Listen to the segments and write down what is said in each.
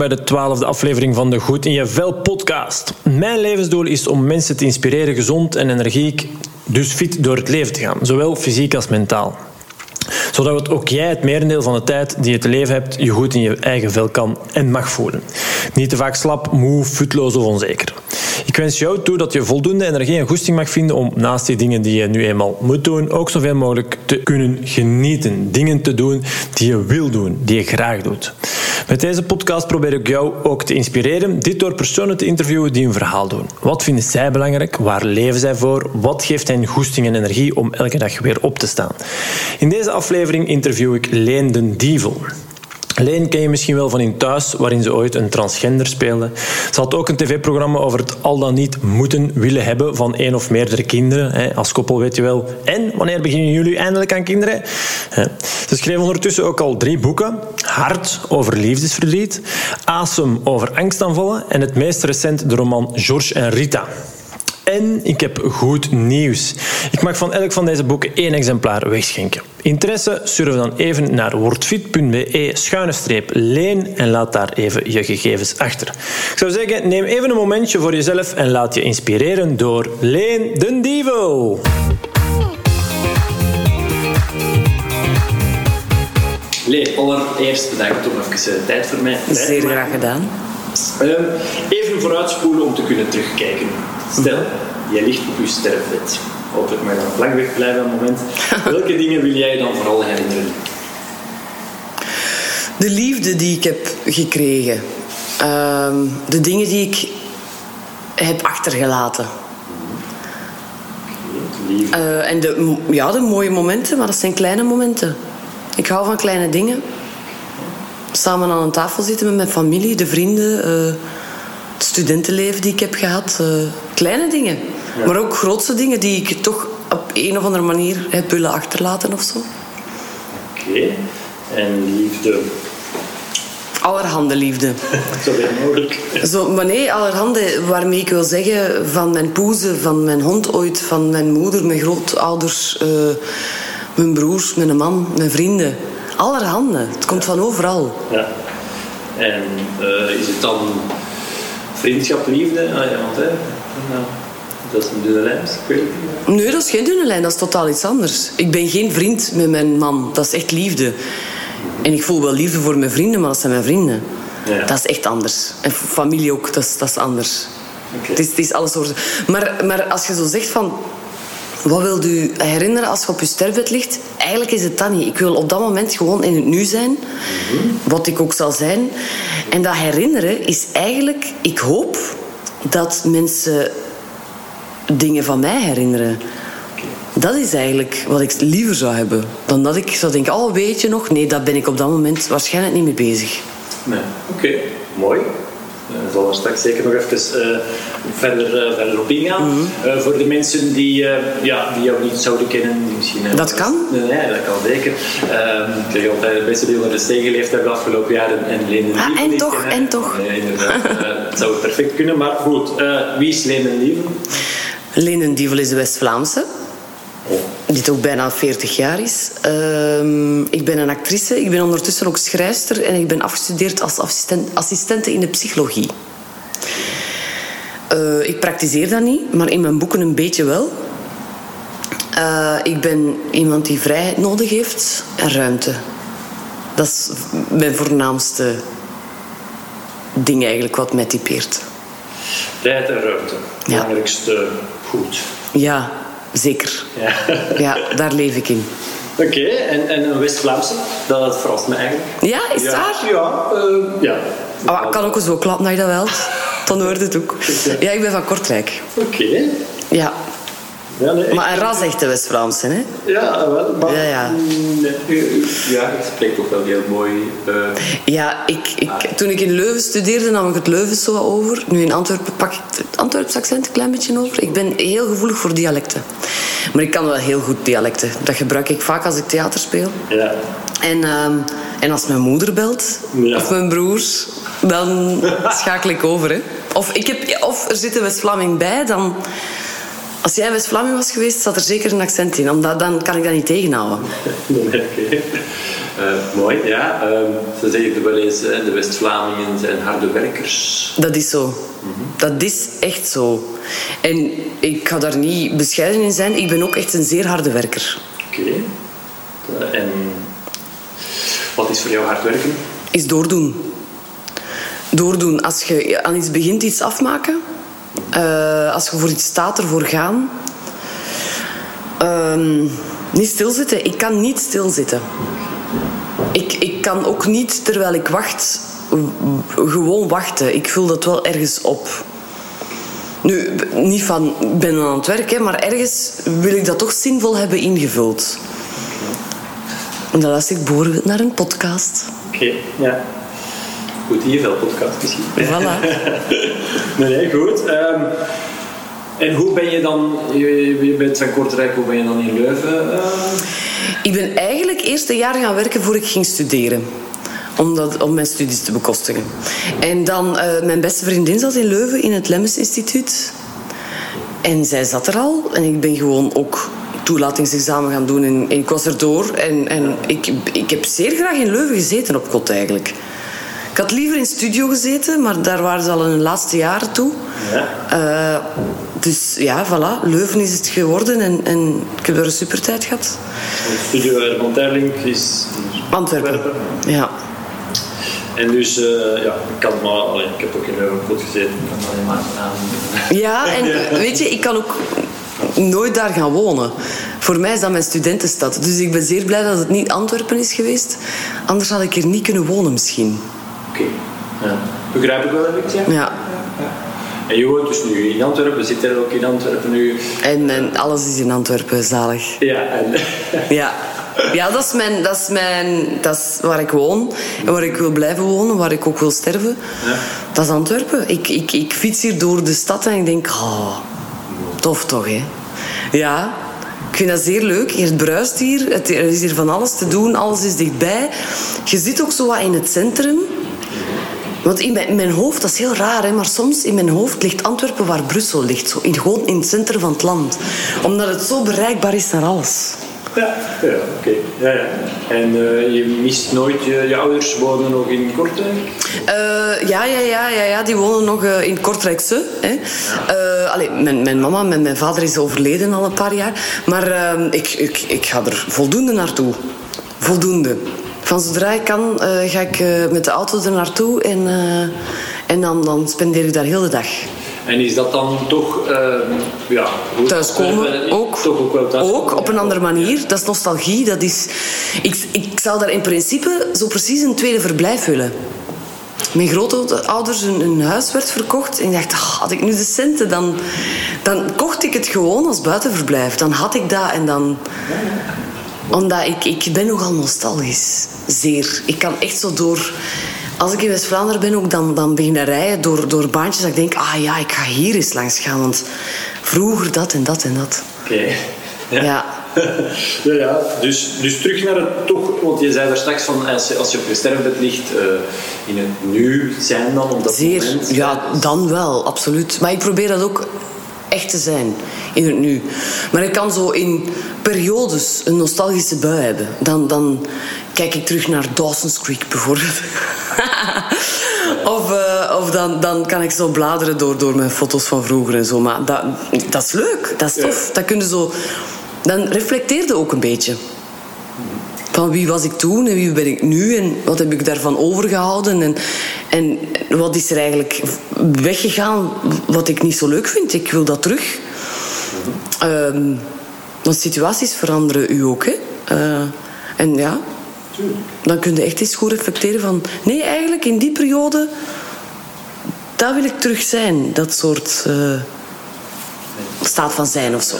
bij de twaalfde aflevering van de Goed in je Vel podcast. Mijn levensdoel is om mensen te inspireren gezond en energiek, dus fit door het leven te gaan, zowel fysiek als mentaal zodat ook jij het merendeel van de tijd die je te leven hebt, je goed in je eigen vel kan en mag voelen. Niet te vaak slap, moe, futloos of onzeker. Ik wens jou toe dat je voldoende energie en goesting mag vinden om naast die dingen die je nu eenmaal moet doen, ook zoveel mogelijk te kunnen genieten. Dingen te doen die je wil doen, die je graag doet. Met deze podcast probeer ik jou ook te inspireren, dit door personen te interviewen die een verhaal doen. Wat vinden zij belangrijk? Waar leven zij voor? Wat geeft hen goesting en energie om elke dag weer op te staan? In deze aflevering interview ik Leen den Dievel. Leen ken je misschien wel van in Thuis, waarin ze ooit een transgender speelde. Ze had ook een tv-programma over het al dan niet moeten willen hebben van één of meerdere kinderen. Als koppel weet je wel. En wanneer beginnen jullie eindelijk aan kinderen? Ze schreef ondertussen ook al drie boeken. Hart over liefdesverdriet, Asem over angstaanvallen en het meest recent de roman George en Rita. En ik heb goed nieuws. Ik mag van elk van deze boeken één exemplaar wegschenken. Interesse? Surf dan even naar wordfit.be schuine streep leen en laat daar even je gegevens achter. Ik zou zeggen, neem even een momentje voor jezelf en laat je inspireren door Leen den Dievel. Leen, allereerst bedankt om even tijd voor mij. Zeer graag gedaan. Ehm, even vooruitspoelen om te kunnen terugkijken. Stel, jij ligt op je sterfbed. Hopelijk mag je nog lang wegblijven op het moment. Welke dingen wil jij dan vooral herinneren? De liefde die ik heb gekregen. Ehm, de dingen die ik heb achtergelaten. Uh, en de, ja, de mooie momenten, maar dat zijn kleine momenten. Ik hou van kleine dingen. Samen aan een tafel zitten met mijn familie, de vrienden, uh, het studentenleven die ik heb gehad. Uh, kleine dingen. Maar ook grootste dingen die ik toch op een of andere manier heb willen achterlaten of zo. Oké. En liefde? Allerhande liefde. Zo weer mogelijk. Zo, maar nee, allerhande waarmee ik wil zeggen van mijn poezen, van mijn hond ooit, van mijn moeder, mijn grootouders, uh, mijn broers, mijn man, mijn vrienden. Allerhande. Het komt van overal. Ja. En uh, is het dan vriendschap, liefde? Ah, ja, want, hè, nou, dat is een dunne lijn, ik weet niet. Nee, dat is geen dunne lijn, dat is totaal iets anders. Ik ben geen vriend met mijn man, dat is echt liefde. En ik voel wel liefde voor mijn vrienden, maar dat zijn mijn vrienden. Ja. Dat is echt anders. En familie ook, dat is, dat is anders. Okay. Het, is, het is alles soorten. Maar, maar als je zo zegt van... Wat wil u herinneren als je op je sterfbed ligt? Eigenlijk is het dat niet. Ik wil op dat moment gewoon in het nu zijn. Wat ik ook zal zijn. En dat herinneren is eigenlijk... Ik hoop dat mensen dingen van mij herinneren. Dat is eigenlijk wat ik liever zou hebben. Dan dat ik zou denken, oh weet je nog? Nee, daar ben ik op dat moment waarschijnlijk niet mee bezig. Nee, oké. Mooi. Ik uh, zal straks zeker nog even uh, verder, uh, verder op ingaan. Mm -hmm. voor de mensen die, ja, die jou niet zouden kennen. Die misschien, dat kan? Nee, dat kan zeker. Ehm, ik zeg altijd, beste die onder de steen geleefd hebben de afgelopen jaren. En Leen ah, En toch, en toch. Nee, inderdaad. het zou perfect kunnen. Maar goed, wie is Leen Lieven? Dievel is de West-Vlaamse. Die ook bijna 40 jaar is. Uh, ik ben een actrice. Ik ben ondertussen ook schrijfster. En ik ben afgestudeerd als assistent, assistente in de psychologie. Uh, ik praktiseer dat niet, maar in mijn boeken een beetje wel. Uh, ik ben iemand die vrijheid nodig heeft en ruimte. Dat is mijn voornaamste ding eigenlijk wat mij typeert. Vrijheid en ruimte. Belangrijkste goed. Ja, zeker. Ja, ja daar leef ik in. Oké, en, en een West-Vlaamse? Dat verrast me eigenlijk. Ja, is ja. waar? Ja, uh, ja. Oh, ik kan ook zo klappen dat je dat wel. Dan hoort het ook. Ja, ik ben van Kortrijk. Oké. Ja. Ja, nee, maar een ras echte West-Vlaamse, hè? Ja, wel. Maar, ja, ja. Nee, ja, het spreekt toch wel heel mooi. Uh... Ja, ik, ik, toen ik in Leuven studeerde, nam ik het Leuven zo over. Nu in Antwerpen pak ik het Antwerps accent een klein beetje over. Ik ben heel gevoelig voor dialecten. Maar ik kan wel heel goed dialecten. Dat gebruik ik vaak als ik theater speel. Ja. En, uh, en als mijn moeder belt, ja. of mijn broers, dan schakel ik over. Hè. Of, ik heb, of er zit een West-Vlaming bij, dan Als jij West-Vlaming was geweest, zat er zeker een accent in. Omdat dan kan ik dat niet tegenhouden. Oké. Uh, mooi, ja. Uh, ze zeggen wel eens, de West-Vlamingen zijn harde werkers. Dat is zo. Dat is echt zo. En ik ga daar niet bescheiden in zijn. Ik ben ook echt een zeer harde werker. Oké. Uh, en wat is voor jou hard werken? Is doordoen. Doordoen. Als je aan iets begint, iets afmaken. Uh, als je voor iets staat, ervoor gaan. Uh, niet stilzitten. Ik kan niet stilzitten. Ik, ik kan ook niet, terwijl ik wacht, gewoon wachten. Ik vul dat wel ergens op. Nu, niet van, ben aan het werk, hè, maar ergens wil ik dat toch zinvol hebben ingevuld. En dan luister ik bijvoorbeeld naar een podcast. Oké, ja. Goed, hier veel podcast misschien. Voilà. nee, nee, goed. Um, en hoe ben je dan, je, je, bent van Kortrijk, hoe ben je dan in Leuven? Uh... Ik ben eigenlijk eerst een jaar gaan werken voor ik ging studeren. Om, dat, om mijn studies te bekostigen. En dan, uh, mijn beste vriendin zat in Leuven in het Lemmens Instituut. En zij zat er al. En ik ben gewoon ook toelatingsexamen gaan doen. En, en ik was erdoor. En, en ik, ik heb zeer graag in Leuven gezeten op kot eigenlijk. Ik had liever in studio gezeten, maar daar waren ze al in hun laatste jaren toe. Ja. Uh, dus ja, voilà. Leuven is het geworden en, en ik heb er een super tijd gehad. Studio Herman Terling is Antwerpen. Antwerpen. Ja. En dus, uh, ja, ik kan maar, alleen, ik heb ook in Leuven goed gezeten, ik kan alleen maar aan. Ja, en weet je, ik kan ook nooit daar gaan wonen. Voor mij is dat mijn studentenstad. Dus ik ben zeer blij dat het niet Antwerpen is geweest. Anders had ik hier niet kunnen wonen misschien. Okay. ja. begrijp ik wel een beetje. Ja. ja. En je woont dus nu in Antwerpen, zit er ook in Antwerpen nu. En, en alles is in Antwerpen, zalig. Ja, en... ja. Ja, dat is, mijn, dat, is mijn, dat is waar ik woon en waar ik wil blijven wonen, waar ik ook wil sterven. Ja. Dat is Antwerpen. Ik, ik, ik fiets hier door de stad en ik denk, oh, tof toch, hè? Ja, ik vind dat zeer leuk. Het bruist hier, het, er is hier van alles te doen, alles is dichtbij. Je zit ook zo wat in het centrum. Want in mijn, in mijn, hoofd, dat is heel raar, hè, maar soms in mijn hoofd ligt Antwerpen waar Brussel ligt. Zo in, gewoon in het centrum van het land. Omdat het zo bereikbaar is naar alles. Ja, ja oké. Ja, ja. En uh, je mist nooit, je, je, ouders wonen nog in Kortrijk? Uh, ja, ja, ja, ja, ja, die wonen nog uh, in Kortrijkse. Hè. Ja. allee, mijn, mijn mama, mijn, mijn vader is overleden al een paar jaar. Maar ehm, ik, ik, ik ga er voldoende naartoe. Voldoende. Van zodra ik kan, ga ik met de auto er naartoe en, en dan, dan spendeer ik daar heel de dag. En is dat dan toch... Uh, ja, thuiskomen ook. Toch ook wel thuiskomen. Ook, op een andere manier. Dat is nostalgie. Dat is... Ik, ik zou daar in principe zo precies een tweede verblijf willen. Mijn grootouders hun, hun huis werd verkocht. En ik dacht, oh, had ik nu de centen, dan, dan kocht ik het gewoon als buitenverblijf. Dan had ik dat en dan... Omdat ik, ik ben nogal nostalgisch. Zeer. Ik kan echt zo door als ik in West-Vlaanderen ben, ook, dan, dan begin ik rijden door, door baantjes. Dat ik denk, ah ja, ik ga hier eens langs gaan. Want vroeger dat en dat en dat. Oké. Ja. ja. ja, ja. Dus, dus terug naar het toch, want je zei daar straks van als je, als je op je sterfbed ligt, uh, in het nu zijn dan op dat Zeer, moment. Ja, dan wel, absoluut. Maar ik probeer dat ook echt te zijn in het nu. Maar ik kan zo in periodes een nostalgische bui hebben. Dan, dan kijk ik terug naar Dawson's Creek bijvoorbeeld. of uh, of dan, dan kan ik zo bladeren door, door mijn foto's van vroeger en zo. Maar dat, dat is leuk, dat is tof. Dat kun zo, dan reflecteerde ook een beetje. Van wie was ik toen en wie ben ik nu en wat heb ik daarvan overgehouden en, en wat is er eigenlijk weggegaan wat ik niet zo leuk vind. Ik wil dat terug. Um, want situaties veranderen u ook. Hè? Uh, en ja, dan kun je echt eens goed reflecteren van... Nee, eigenlijk in die periode... Dat wil ik terug zijn. Dat soort uh, staat van zijn of zo.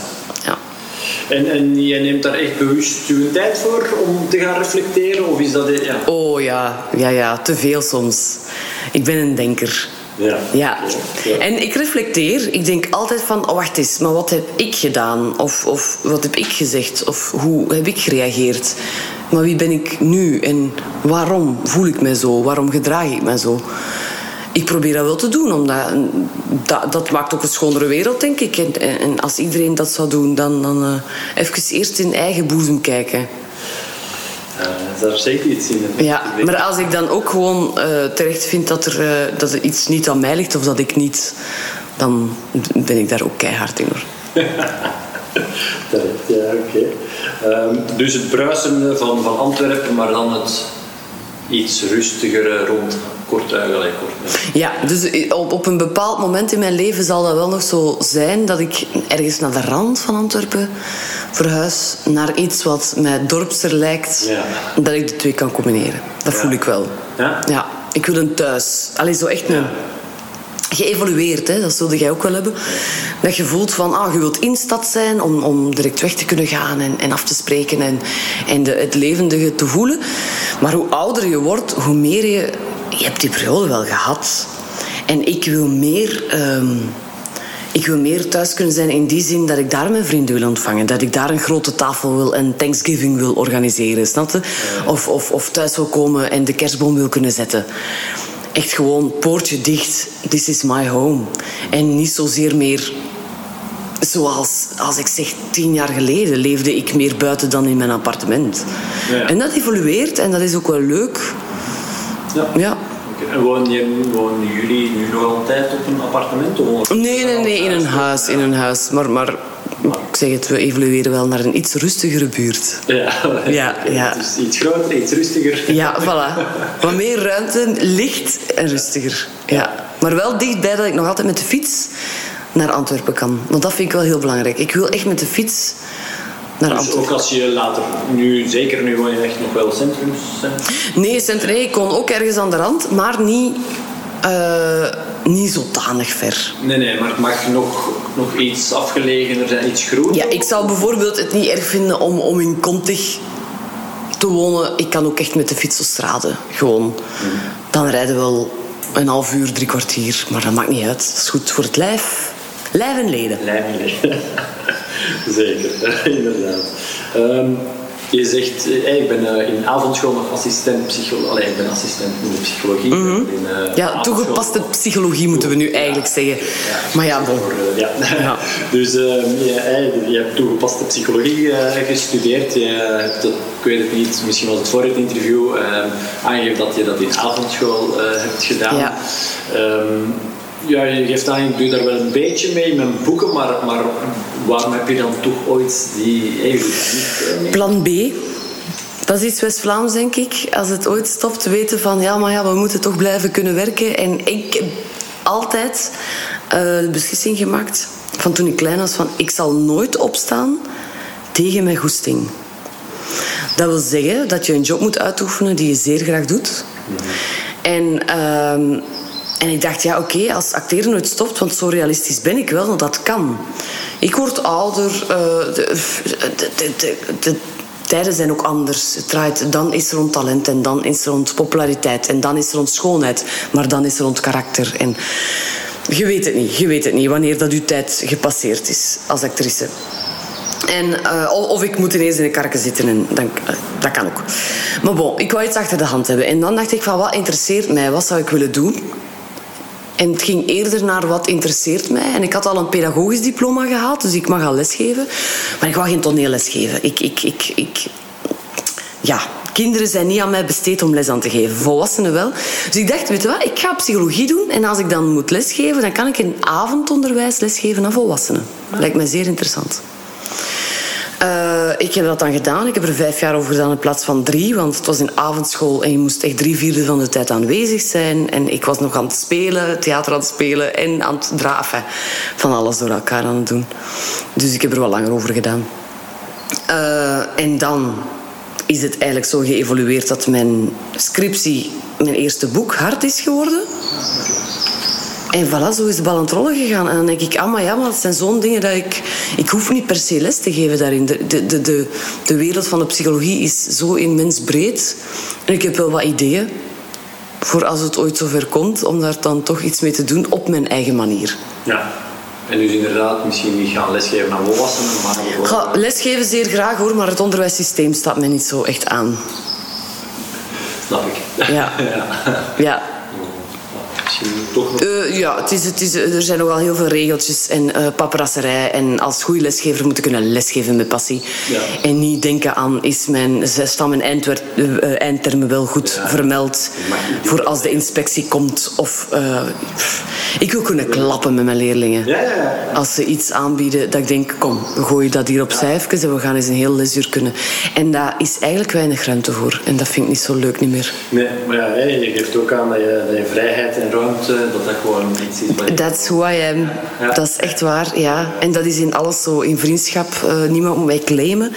En, en jij neemt daar echt bewust je tijd voor om te gaan reflecteren? Of is dat... Ja? Oh ja, ja, ja. Te veel soms. Ik ben een denker. Ja. ja. En ik reflecteer. Ik denk altijd van, oh, wacht eens, maar wat heb ik gedaan? Of, of wat heb ik gezegd? Of hoe heb ik gereageerd? Maar wie ben ik nu? En waarom voel ik me zo? Waarom gedraag ik me zo? Ik probeer dat wel te doen, omdat dat, dat maakt ook een schonere wereld, denk ik. En, en als iedereen dat zou doen, dan, dan uh, even eerst in eigen boezem kijken. Uh, daar zeker iets in. Ja, maar als ik dan ook gewoon uh, terecht vind dat er, uh, dat er iets niet aan mij ligt of dat ik niet, dan ben ik daar ook keihard in hoor. Terecht, ja, oké. Okay. Um, dus het bruisen van, van Antwerpen, maar dan het iets rustiger rond Kortuig, allee, kort. Ja, dus op, op een bepaald moment in mijn leven zal dat wel nog zo zijn dat ik ergens naar de rand van Antwerpen verhuis naar iets wat mij dorpser lijkt, ja. dat ik de twee kan combineren. Dat ja. voel ik wel. Ja? Ja, ik wil een thuis. Allee, zo echt een geëvolueerd, hè? dat zulde jij ook wel hebben. Dat je voelt van, ah, je wilt in stad zijn om, om direct weg te kunnen gaan en, en af te spreken en, en de, het levendige te voelen. Maar hoe ouder je wordt, hoe meer je... Je hebt die periode wel gehad. En ik wil meer... Um, ik wil meer thuis kunnen zijn in die zin dat ik daar mijn vrienden wil ontvangen. Dat ik daar een grote tafel wil en Thanksgiving wil organiseren, snap je? Of, of, of thuis wil komen en de kerstboom wil kunnen zetten echt gewoon poortje dicht. This is my home. En niet zozeer meer zoals als ik zeg tien jaar geleden leefde ik meer buiten dan in mijn appartement. Ja. En dat evolueert en dat is ook wel leuk. Ja. ja. En wonen, wonen jullie nu nog altijd op een appartement? Of nee, nee, nee, in een huis. In een huis. Maar, maar ik zeg het, we evolueren wel naar een iets rustigere buurt. Ja, ja, ja. Dus iets groter, iets rustiger. Ja, voilà. Wat meer ruimte, licht en rustiger. Ja. Maar wel dichtbij dat ik nog altijd met de fiets naar Antwerpen kan. Want dat vind ik wel heel belangrijk. Ik wil echt met de fiets naar dus ook als je later, nu, zeker nu woon je echt nog wel centrum Nee, centrum, ik kon ook ergens aan de rand, maar niet, uh, niet zodanig ver. Nee, nee, maar het mag nog, nog iets afgelegener zijn, iets groter. Ja, ik zou bijvoorbeeld het niet erg vinden om, om in Contig te wonen. Ik kan ook echt met de fiets op straten, gewoon. Mm. Dan rijden we wel een half uur, drie kwartier, maar dat maakt niet uit. Dat is goed voor het lijf. Lijf en leden. Lijf en leden. Zeker, inderdaad. Um, je zegt, hey, ik ben uh, in avondschool nog assistent psychologie. ik ben assistent in de psychologie. Mm -hmm. in, uh, ja, toegepaste psychologie moeten we nu eigenlijk ja, zeggen. Ja, maar ja, bon. Ja. ja. dus uh, je, je, hebt toegepaste psychologie gestudeerd. Je hebt, dat, ik weet het niet, misschien was het voor het interview, aangegeven dat je dat in avondschool hebt gedaan. Ja. Um, ja, je geeft aan, ik doe daar wel een beetje mee in mijn boeken, maar, maar waarom heb je dan toch ooit die eigenlijk Plan B. Dat is iets West-Vlaams, denk ik. Als het ooit stopt, weten van ja, maar ja, we moeten toch blijven kunnen werken. En ik heb altijd uh, de beslissing gemaakt van toen ik klein was: van ik zal nooit opstaan tegen mijn goesting. Dat wil zeggen dat je een job moet uitoefenen die je zeer graag doet. Mm-hmm. En. Uh, en ik dacht, ja, oké, als acteren nooit stopt, want zo realistisch ben ik wel, want dat kan. Ik word ouder, uh, de, de, de, de, tijden zijn ook anders. Het draait, dan is er rond talent en dan is er rond populariteit en dan is er rond schoonheid, maar dan is er rond karakter. En je weet het niet, je weet het niet wanneer dat uw tijd gepasseerd is als actrice. En, uh, of ik moet ineens in de karken zitten. En dan, uh, dat kan ook. Maar bon, ik wou iets achter de hand hebben. En dan dacht ik van, wat interesseert mij? Wat zou ik willen doen? En het ging eerder naar wat interesseert mij. En ik had al een pedagogisch diploma gehad, dus ik mag al lesgeven. Maar ik wou geen toneelles geven. Ik, ik, ik, ik, ja, kinderen zijn niet aan mij besteed om les aan te geven. Volwassenen wel. Dus ik dacht, weet je wat, ik ga psychologie doen. En als ik dan moet lesgeven, dan kan ik in avondonderwijs lesgeven aan volwassenen. Lijkt mij zeer interessant. Uh, ik heb dat dan gedaan. Ik heb er vijf jaar over gedaan in plaats van drie. Want het was in avondschool en je moest echt drie vierde van de tijd aanwezig zijn. En ik was nog aan het spelen, theater aan het spelen en aan het draven. Van alles door elkaar aan het doen. Dus ik heb er wel langer over gedaan. Uh, en dan is het eigenlijk zo geëvolueerd dat mijn scriptie mijn eerste boek hard is geworden. En voilà, zo is de bal aan het rollen gegaan. En dan denk ik, ah, maar ja, maar dat zijn zo'n dingen dat ik... Ik hoef niet per se les te geven daarin. De, de, de, de wereld van de psychologie is zo immens breed. En ik heb wel wat ideeën voor als het ooit zover komt, om daar dan toch iets mee te doen op mijn eigen manier. Ja. En dus inderdaad, misschien niet gaan lesgeven aan volwassenen, maar... Ga lesgeven zeer graag hoor, maar het onderwijssysteem staat mij niet zo echt aan. Snap ik. Ja. ja. ja toch nog... Uh, ja, het is, het is, er zijn nogal heel veel regeltjes en uh, paparasserij. En als goede lesgever moeten kunnen lesgeven met passie. Ja. En niet denken aan, is mijn stam en eindwer, uh, eindtermen wel goed ja. vermeld voor als de inspectie komt. Of, ik wil kunnen klappen met mijn leerlingen. Ja, als ze iets aanbieden dat ik denk, kom, we gooien dat hier op cijfers en we gaan eens een heel lesuur kunnen. En daar is eigenlijk weinig ruimte voor. En dat vind ik niet zo leuk niet meer. Nee, maar ja, je geeft ook aan dat je, dat je vrijheid en ruimte, dat dat gewoon iets is. That's who I am. Dat is echt waar, ja. En dat is in alles zo. In vriendschap, uh, niemand moet mij claimen.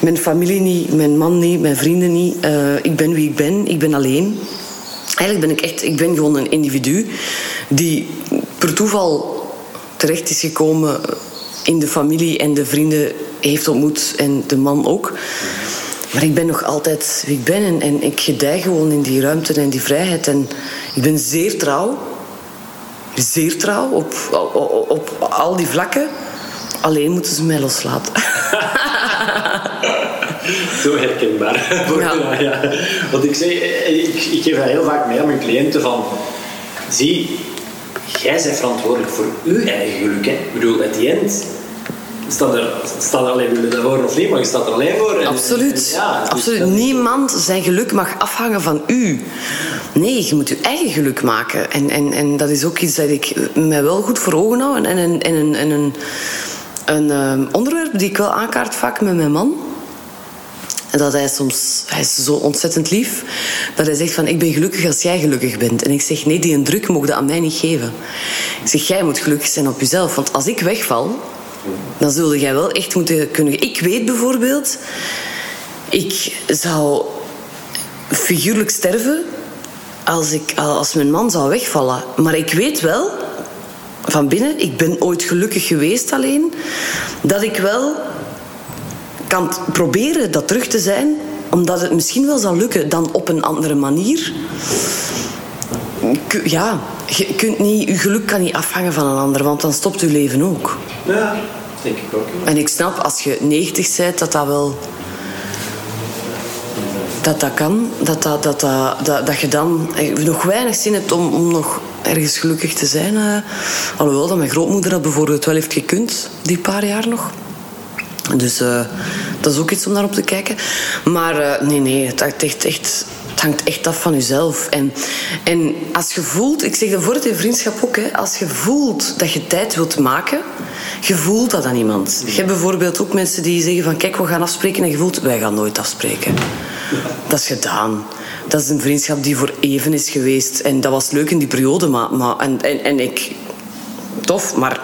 Mijn familie niet, mijn man niet, mijn vrienden niet. Uh, ik ben wie ik ben, ik ben alleen. Eigenlijk ben ik echt, ik ben gewoon een individu die per toeval terecht is gekomen in de familie en de vrienden heeft ontmoet en de man ook. Maar ik ben nog altijd wie ik ben en, en ik gedij gewoon in die ruimte en die vrijheid. En ik ben zeer trouw. Zeer trouw op, op, op al die vlakken. Alleen moeten ze mij loslaten. Zo herkenbaar. Ja. ja. Want ik, zeg, ik, ik geef dat heel vaak mee aan mijn cliënten van... Zie, jij bent verantwoordelijk voor uw eigen geluk. Hè? Ik bedoel, at the end staat er, staat er alleen willen daarvoor of niet, maar je staat er alleen voor. absoluut. ja, dus absoluut. Niemand zijn geluk mag afhangen van u. Nee, je moet je eigen geluk maken. En, en, en dat is ook iets dat ik mij wel goed voor ogen hou. En, en, en, en, en een, een, een ehm, onderwerp die ik wel aankaart vaak met mijn man. En dat hij soms, hij is zo ontzettend lief, dat hij zegt van ik ben gelukkig als jij gelukkig bent. En ik zeg nee, die een druk mocht aan mij niet geven. Ik zeg jij moet gelukkig zijn op jezelf. Want als ik wegval, dan zul jij wel echt moeten kunnen... Ik weet bijvoorbeeld, ik zou figuurlijk sterven als, ik, als mijn man zou wegvallen. Maar ik weet wel, van binnen, ik ben ooit gelukkig geweest alleen, dat ik wel kan proberen dat terug te zijn, omdat het misschien wel zal lukken dan op een andere manier. Ja, je kunt niet, je geluk kan niet afhangen van een ander, want dan stopt je leven ook. Ja, denk ik ook. En ik snap, als je 90 bent, dat dat wel... Dat dat kan. Dat, dat, dat, dat, dat, je dan nog weinig zin hebt om, om nog ergens gelukkig te zijn. Uh, alhoewel dat mijn grootmoeder dat bijvoorbeeld wel heeft gekund, die paar jaar nog. Dus uh, dat is ook iets om naar op te kijken. Maar uh, nee, nee, het echt, echt het hangt echt af van jezelf. En, en als je voelt, ik zeg dat voor het in vriendschap ook, hè, als je voelt dat je tijd wilt maken, je voelt dat aan iemand. Je hebt bijvoorbeeld ook mensen die zeggen van kijk, we gaan afspreken en je voelt, wij gaan nooit afspreken. Dat is gedaan. Dat is een vriendschap die voor even is geweest. En dat was leuk in die periode, maar, maar en, en, en ik... Tof, maar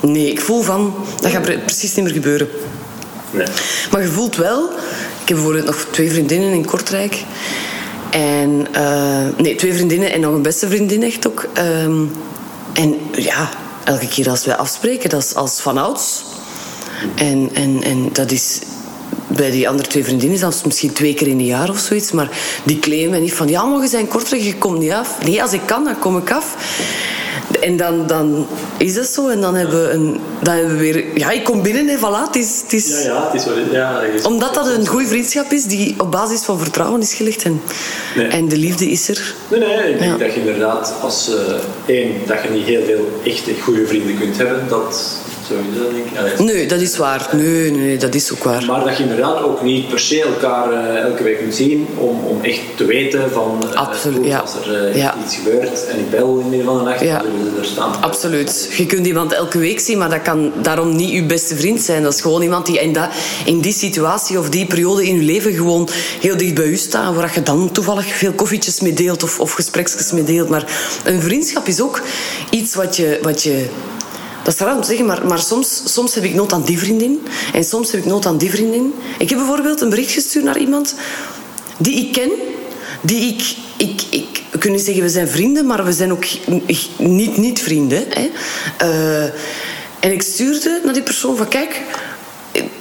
nee, ik voel van, dat gaat precies niet meer gebeuren. Nee. Maar je voelt wel... Ik heb bijvoorbeeld nog twee vriendinnen in Kortrijk. En, uh, nee, twee vriendinnen en nog een beste vriendin echt ook. Ehm, en ja, elke keer als wij afspreken, dat is als vanouds. En, en, en dat is bij die andere twee vriendinnen zelfs misschien twee keer in een jaar of zoiets. Maar die claimen niet van, ja, maar je zijn korter, je komt niet af. Nee, als ik kan, dan kom ik af. En dan, dan is het zo. En dan hebben we, een, dan hebben we weer... Ja, ik kom binnen en voilà, het is... Het is ja, ja, het is wel... Ja, omdat dat een goede vriendschap is die op basis van vertrouwen is gelegd. En, en de liefde is er. Nee, nee, ik denk dat je inderdaad als... Uh, één, dat je niet heel veel echte goede vrienden kunt hebben. Dat Nee, dat is waar. Nee, nee, dat is ook waar. Maar dat je inderdaad ook niet per se elkaar uh, elke week kunt zien om, om echt te weten van uh, Absoluut, ja. als er uh, iets gebeurt en ik bel in het midden van de nacht, ja. zullen ze er staan. Absoluut. Je kunt iemand elke week zien, maar dat kan daarom niet je beste vriend zijn. Dat is gewoon iemand die in, dat, in die situatie of die periode in je leven gewoon heel dicht bij u staat, waar je dan toevallig veel koffietjes mee deelt of, of gespreksjes mee deelt. Maar een vriendschap is ook iets wat je, wat je dat is raar om te zeggen, maar, maar soms, soms heb ik nood aan die vriendin. En soms heb ik nood aan die vriendin. Ik heb bijvoorbeeld een bericht gestuurd naar iemand die ik ken. Die ik... ik, ik we kunnen zeggen, we zijn vrienden, maar we zijn ook niet niet-vrienden. Hè. Uh, en ik stuurde naar die persoon van... Kijk,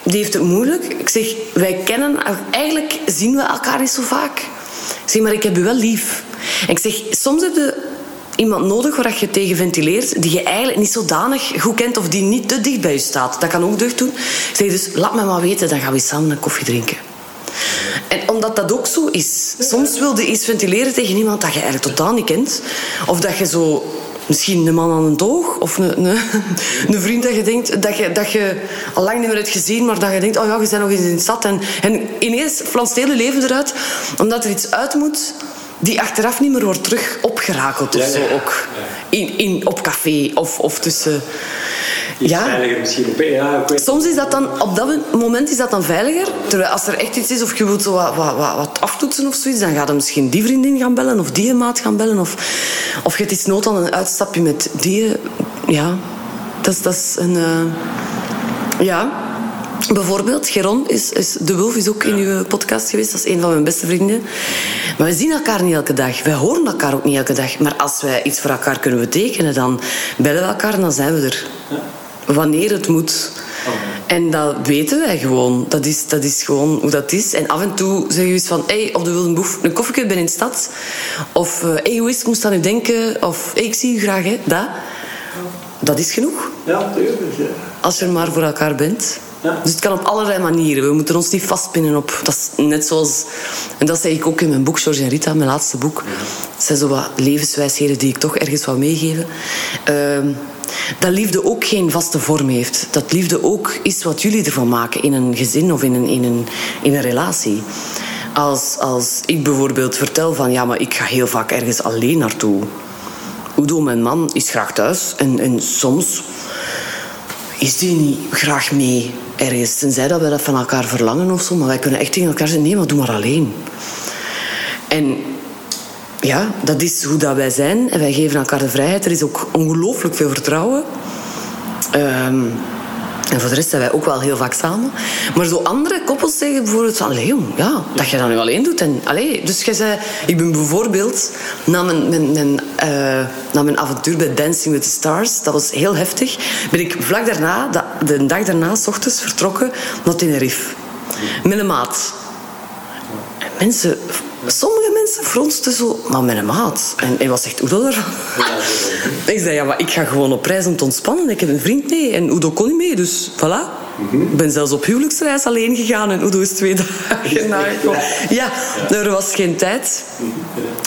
die heeft het moeilijk. Ik zeg, wij kennen... Eigenlijk zien we elkaar niet zo vaak. Ik zeg, maar ik heb u wel lief. En ik zeg, soms heb je iemand nodig waar je tegen ventileert, die je eigenlijk niet zodanig goed kent of die niet te dicht bij je staat. Dat kan ook deugd doen. Zeg dus, laat me maar weten, dan gaan we samen een koffie drinken. En omdat dat ook zo is. Soms wilde iets ventileren tegen iemand dat je eigenlijk totaal niet kent. Of dat je zo misschien een man aan een toog of een, een, een, vriend dat je denkt dat je, dat je al lang niet meer hebt gezien, maar dat je denkt, oh ja, je bent nog eens in de stad. En, en ineens flanst het hele leven eruit, omdat er iets uit moet die achteraf niet meer wordt terug opgerakeld of zo ook. In, in, op café of, of tussen... Ja. misschien op... Ja, Soms is dat dan, op dat moment is dat dan veiliger. Terwijl als er echt iets is of je wilt zo wat, wat, wat, wat aftoetsen of zoiets, dan gaat je misschien die vriendin gaan bellen of die maat gaan bellen. Of, of je hebt iets nood aan een uitstapje met die. Ja, dat is, dat is een... Uh, ja, Bijvoorbeeld, Geron is, is, De Wolf is ook in uw podcast geweest. Dat is een van mijn beste vrienden. Maar we zien elkaar niet elke dag. Wij horen elkaar ook niet elke dag. Maar als wij iets voor elkaar kunnen betekenen, dan bellen we elkaar en dan zijn we er. Wanneer het moet. En dat weten wij gewoon. Dat is, dat is gewoon hoe dat is. En af en toe zeg je eens van... Hey, of de wil een, boef, een koffie ben in de stad. Of... Uh, hey, hoe is het? Moest aan u denken? Of... Hey, ik zie u graag, hè. Dat. Dat is genoeg. Ja, tuurlijk. Ja. Als je er maar voor elkaar bent. Dus het kan op allerlei manieren. We moeten ons niet vastpinnen op... Dat is net zoals... En dat zeg ik ook in mijn boek, George en Rita, mijn laatste boek. Dat zijn zo wat levenswijsheden die ik toch ergens wou meegeven. Uh, dat liefde ook geen vaste vorm heeft. Dat liefde ook is wat jullie ervan maken in een gezin of in een, in een, in een relatie. Als, als ik bijvoorbeeld vertel van... Ja, maar ik ga heel vaak ergens alleen naartoe. Udo, mijn man, is graag thuis. En, en soms is die niet graag mee ergens. Tenzij dat wij dat van elkaar verlangen of zo. Maar wij kunnen echt tegen elkaar zeggen: nee, maar doe maar alleen. En ja, dat is hoe dat wij zijn. En wij geven elkaar de vrijheid. Er is ook ongelooflijk veel vertrouwen. Um, en voor de rest zijn wij ook wel heel vaak samen. Maar zo andere koppels zeggen bijvoorbeeld van... Leon, ja, dat je dat nu alleen doet. En, allee, dus jij zei... Ik ben bijvoorbeeld na mijn, mijn, uh, na mijn avontuur bij Dancing with the Stars... Dat was heel heftig. Ben ik vlak daarna, de dag daarna, s ochtends, vertrokken naar Tenerife. Met een maat. En mensen Sommige mensen fronsten zo, maar met een maat. En hij was echt ervan. ik zei, ja, maar ik ga gewoon op reis om te ontspannen. Ik heb een vriend mee en Udo kon niet mee, dus voilà. Ik ben zelfs op huwelijksreis alleen gegaan en Udo is twee dagen nagekomen. Ja, er was geen tijd.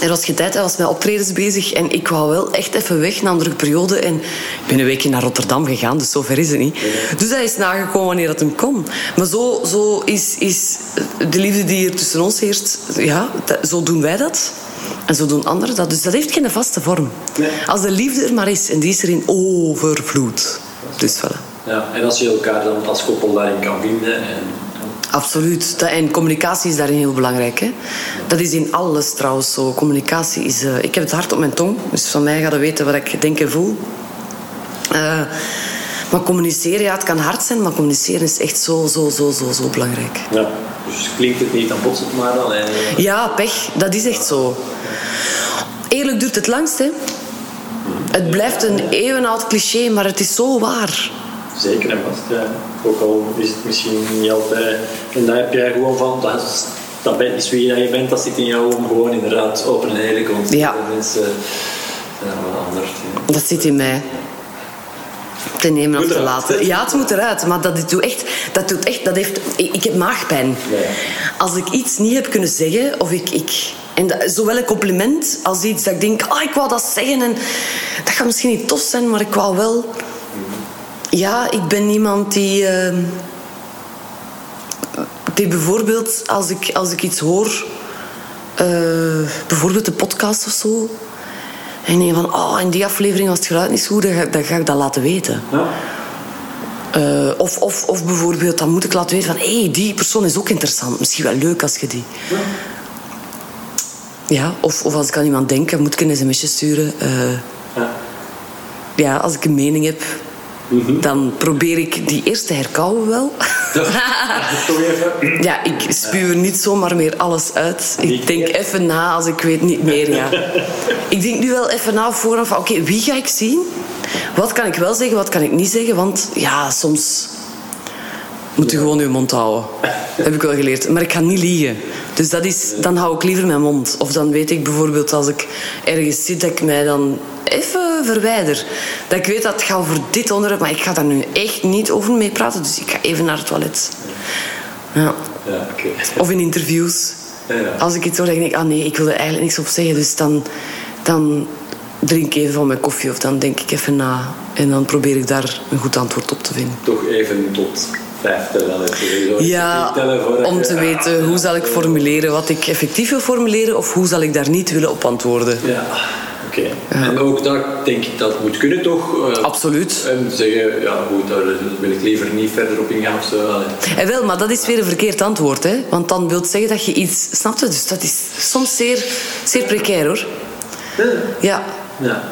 Er was geen tijd, hij was met optredens bezig en ik wou wel echt even weg na een drukke periode. En ik ben een weekje naar Rotterdam gegaan, dus zover is het niet. Dus hij is nagekomen wanneer dat hem kon. Maar zo, zo is, is de liefde die er tussen ons heerst, ja, zo doen wij dat. En zo doen anderen dat. Dus dat heeft geen vaste vorm. Als de liefde er maar is, en die is er in overvloed. Dus voilà. Ja, en als je elkaar dan als koppel daarin kan vinden. En, Absoluut. En communicatie is daarin heel belangrijk. Hè? Dat is in alles trouwens zo. Communicatie is... Uh, ik heb het hart op mijn tong. Dus van mij gaat je weten wat ik denk en voel. Uh, maar communiceren, ja, het kan hard zijn, maar communiceren is echt zo, zo, zo, zo, zo belangrijk. Ja, dus klinkt het niet, dan botst het maar dan. Ja, pech. Dat is echt zo. Eerlijk duurt het langst, hè. Het blijft een eeuwenoud cliché, maar het is zo waar. Zeker en vast, ja. Ook al is het misschien niet altijd... En daar heb jij gewoon van... Dat is, dat is wie je bent, dat zit in jou om gewoon inderdaad open en eerlijk om ja. mensen... Ja, anders. Ja. Dat zit in mij te nemen of te laten. Ja, het moet eruit. Maar dat doet echt... Dat doet echt dat heeft, ik, heb maagpijn. Als ik iets niet heb kunnen zeggen, of ik... ik en dat, zowel een compliment als iets dat ik denk... Ah, ik wou dat zeggen en dat gaat misschien niet tof zijn, maar ik wou wel... Ja, ik ben iemand die... Uh, die bijvoorbeeld, als ik, als ik iets hoor... Uh, bijvoorbeeld een podcast of zo... En ik van, oh, in die aflevering was het geluid niet goed, dan ga, dan ga ik dat laten weten. Ja. Uh, of, of, of bijvoorbeeld, dan moet ik laten weten van... hé, hey, die persoon is ook interessant. Misschien wel leuk als je die... Ja. ja of, of als ik aan iemand denk, moet ik een sms'je sturen. Uh, ja. ja, als ik een mening heb, Mhm. Dan probeer ik die eerst te herkauwen wel. ja, ik spuw er niet zomaar meer alles uit. Ik denk even na als ik weet niet meer. Ja. Ik denk nu wel even na vooraf van oké, wie ga ik zien? Wat kan ik wel zeggen, wat kan ik niet zeggen? Want ja, soms moet je gewoon je mond houden. Dat heb ik wel geleerd. Maar ik ga niet liegen. Dus dat is, dan hou ik liever mijn mond. Of dan weet ik bijvoorbeeld als ik ergens zit, dat ik mij dan even verwijder. Dat ik weet dat het gaat over dit onderwerp, maar ik ga daar nu echt niet over mee praten. Dus ik ga even naar het toilet. Ja. ja Of in interviews. Ja. Als ik iets hoor, denk ik, ah nee, ik wil er eigenlijk niks op zeggen. Dus dan, dan drink ik even van mijn koffie of dan denk ik even na. En dan probeer ik daar een goed antwoord op te vinden. Toch even tot vijf tellen. Ja, om te weten hoe zal ik formuleren wat ik effectief wil formuleren of hoe zal ik daar niet willen op antwoorden. Ja. Oké. En ook dat denk ik dat moet kunnen toch? Uh, Absoluut. En zeggen, ja goed, daar wil ik liever niet verder op ingaan of zo. En wel, maar dat is weer een verkeerd antwoord, hè? Want dan wil zeggen dat je iets snapt. Dus dat is soms zeer, zeer precair hoor. Ja. ja.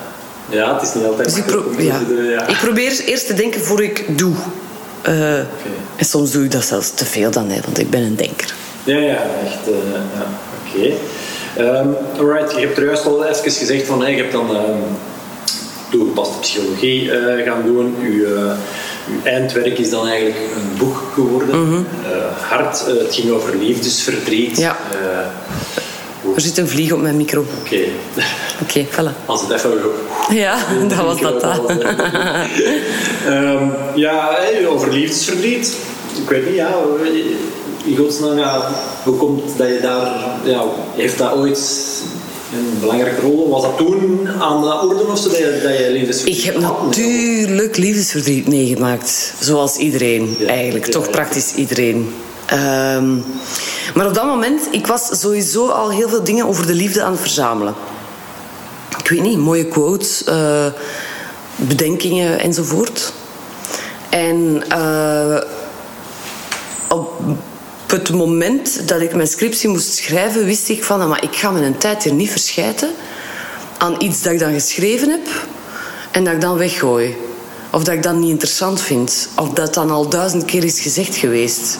Ja, het is niet altijd. Dus ik, ja. ja. ik probeer eerst te denken voor ik doe. Uh, En soms doe ik dat zelfs te veel dan, hè, want ik ben een denker. Ja, ja, echt. Uh, ja. Oké. Um, alright, je hebt er juist al even gezegd van hey, je hebt dan um, toegepaste psychologie uh, gaan doen. Uw, uw, eindwerk is dan eigenlijk een boek geworden. Mm -hmm. hart, het ging over liefdesverdriet. Ja. Er zit een vlieg op mijn micro. Oké. Okay. Oké, okay, voilà. Als het even... Ja, dat was dat. dat. um, ja, over liefdesverdriet. Ik weet niet, ja in godsnaam, ja, hoe komt dat je daar, ja, heeft dat ooit een belangrijke rol? Was dat toen aan de orde of zo dat je, dat je liefdesverdriet Ik heb natuurlijk liefdesverdriet meegemaakt, zoals iedereen eigenlijk, toch praktisch iedereen. Um, maar op dat moment, ik was sowieso al heel veel dingen over de liefde aan het verzamelen. Ik weet niet, mooie quotes, uh, bedenkingen enzovoort. En op op het moment dat ik mijn scriptie moest schrijven, wist ik van, ah, maar ik ga mijn tijd hier niet verschijten aan iets dat ik dan geschreven heb en dat ik dan weggooi. Of dat ik dat niet interessant vind. Of dat dan al duizend keer is gezegd geweest.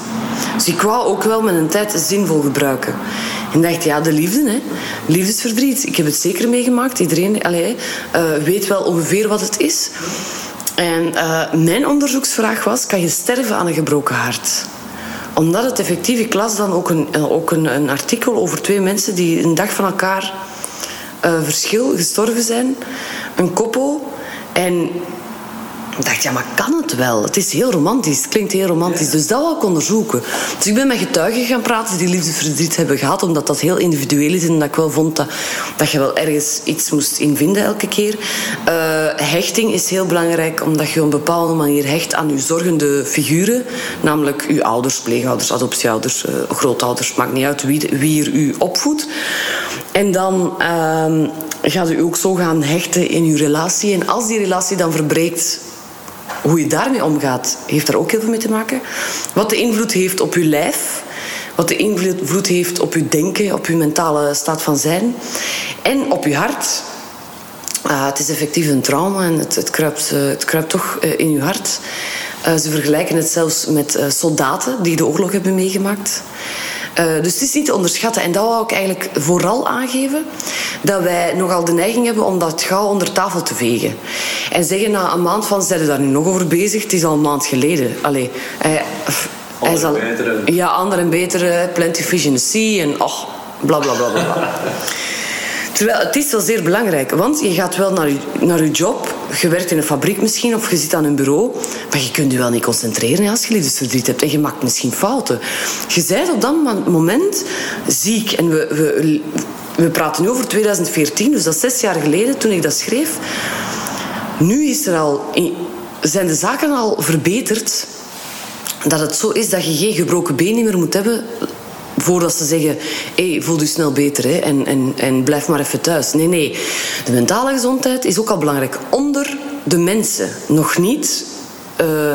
Dus ik wou ook wel mijn tijd zinvol gebruiken. En dacht, ja, de liefde, hè. Liefdesverdriet. Ik heb het zeker meegemaakt. Iedereen allee, uh, weet wel ongeveer wat het is. En uh, mijn onderzoeksvraag was, kan je sterven aan een gebroken hart? Omdat het effectief, ik las dan ook een, eh, ook een, een artikel over twee mensen die een dag van elkaar verschil gestorven zijn. Een koppel. En ik dacht, ja, maar kan het wel? Het is heel romantisch. Het klinkt heel romantisch. Dus dat wil ik onderzoeken. Dus ik ben met getuigen gaan praten die liefdesverdriet hebben gehad. Omdat dat heel individueel is. En dat ik wel vond dat, dat je wel ergens iets moest invinden elke keer. Uh, hechting is heel belangrijk. Omdat je op een bepaalde manier hecht aan je zorgende figuren. Namelijk uw ouders, pleegouders, adoptieouders, uh, grootouders. Maakt niet uit wie, wie er u opvoedt. En dan... Uh, gaat u ook zo gaan hechten in uw relatie. En als die relatie dan verbreekt, hoe je daarmee omgaat, heeft daar ook heel veel mee te maken. Wat de invloed heeft op je lijf. Wat de invloed heeft op je denken, op je mentale staat van zijn. En op je hart. Uh, het is effectief een trauma en het, het, kruipt, uh, het kruipt toch uh, in je hart. ze vergelijken het zelfs met soldaten die de oorlog hebben meegemaakt. Uh, dus het is niet te onderschatten. En dat wou ik eigenlijk vooral aangeven. Dat wij nogal de neiging hebben om dat gauw onder tafel te vegen. En zeggen na een maand van, zijn we daar nu nog over bezig? Het is al een maand geleden. Allee, hij, betere. Ja, ander en betere. Plenty sea. En och, bla bla bla bla. Terwijl het is wel zeer belangrijk, want je gaat wel naar je, naar je job. Je werkt in een fabriek misschien of je zit aan een bureau. Maar je kunt je wel niet concentreren als je liefdesverdriet hebt. En je maakt misschien fouten. Je bent op dat moment ziek. En we, we, we praten nu over 2014, dus dat is zes jaar geleden toen ik dat schreef. Nu is er al, zijn de zaken al verbeterd. Dat het zo is dat je geen gebroken been meer moet hebben voordat ze zeggen, hey, voel je snel beter hè, en, en, en blijf maar even thuis. Nee, nee. De mentale gezondheid is ook al belangrijk. Onder de mensen. Nog niet uh,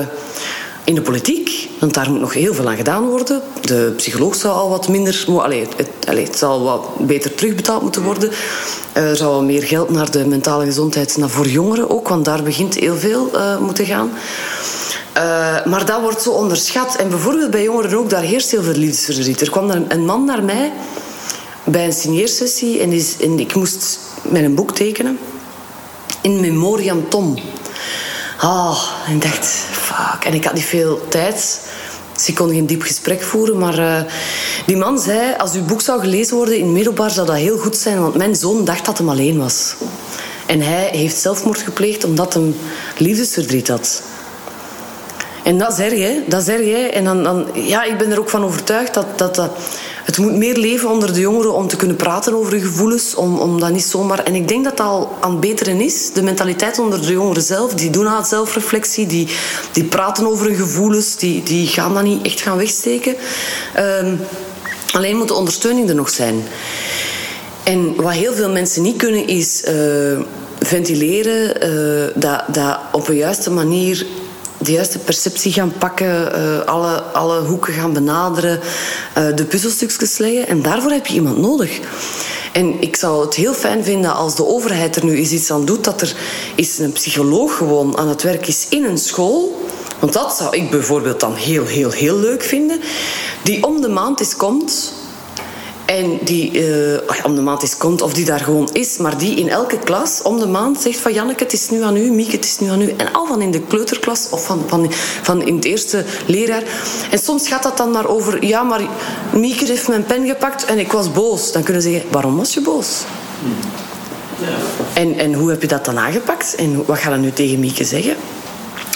in de politiek, want daar moet nog heel veel aan gedaan worden. De psycholoog zou al wat minder... Allee, het, allee, het zal wat beter terugbetaald moeten worden. Er zou wel meer geld naar de mentale gezondheid, naar voor jongeren ook, want daar begint heel veel uh, moeten gaan. Uh, maar dat wordt zo onderschat. En bijvoorbeeld bij jongeren ook, daar heerst heel veel liefdesverdriet. Er kwam een man naar mij bij een signeersessie en, is, en ik moest met een boek tekenen. In memoriam Tom. Ah, en ik dacht, fuck. En ik had niet veel tijd. Dus ik kon geen diep gesprek voeren. Maar uh, die man zei, als uw boek zou gelezen worden in middelbaar, zou dat heel goed zijn. Want mijn zoon dacht dat hij alleen was. En hij heeft zelfmoord gepleegd omdat hij liefdesverdriet had. En dat zeg je, dat zeg je. En dan, dan, ja, ik ben er ook van overtuigd dat, dat, dat het moet meer leven onder de jongeren om te kunnen praten over hun gevoelens. Om, om dat niet zomaar... En ik denk dat dat al aan het beteren is. De mentaliteit onder de jongeren zelf. Die doen aan zelfreflectie. Die, die praten over hun gevoelens. Die, die gaan dat niet echt gaan wegsteken. Um, alleen moet de ondersteuning er nog zijn. En wat heel veel mensen niet kunnen is... Uh, ventileren, uh, dat, dat op een juiste manier de juiste perceptie gaan pakken, uh, alle, alle hoeken gaan benaderen, uh, de puzzelstukjes leggen. En daarvoor heb je iemand nodig. En ik zou het heel fijn vinden als de overheid er nu eens iets aan doet, dat er is een psycholoog gewoon aan het werk is in een school. Want dat zou ik bijvoorbeeld dan heel, heel, heel leuk vinden. Die om de maand eens komt en die uh, om de maand is komt, of die daar gewoon is, maar die in elke klas om de maand zegt van Janneke, het is nu aan u, Mieke, het is nu aan u. En al van in de kleuterklas of van, van, van in het eerste leerjaar. En soms gaat dat dan maar over, ja, maar Mieke heeft mijn pen gepakt en ik was boos. Dan kunnen ze zeggen, waarom was je boos? Ja. En, en hoe heb je dat dan aangepakt? En wat ga je nu tegen Mieke zeggen?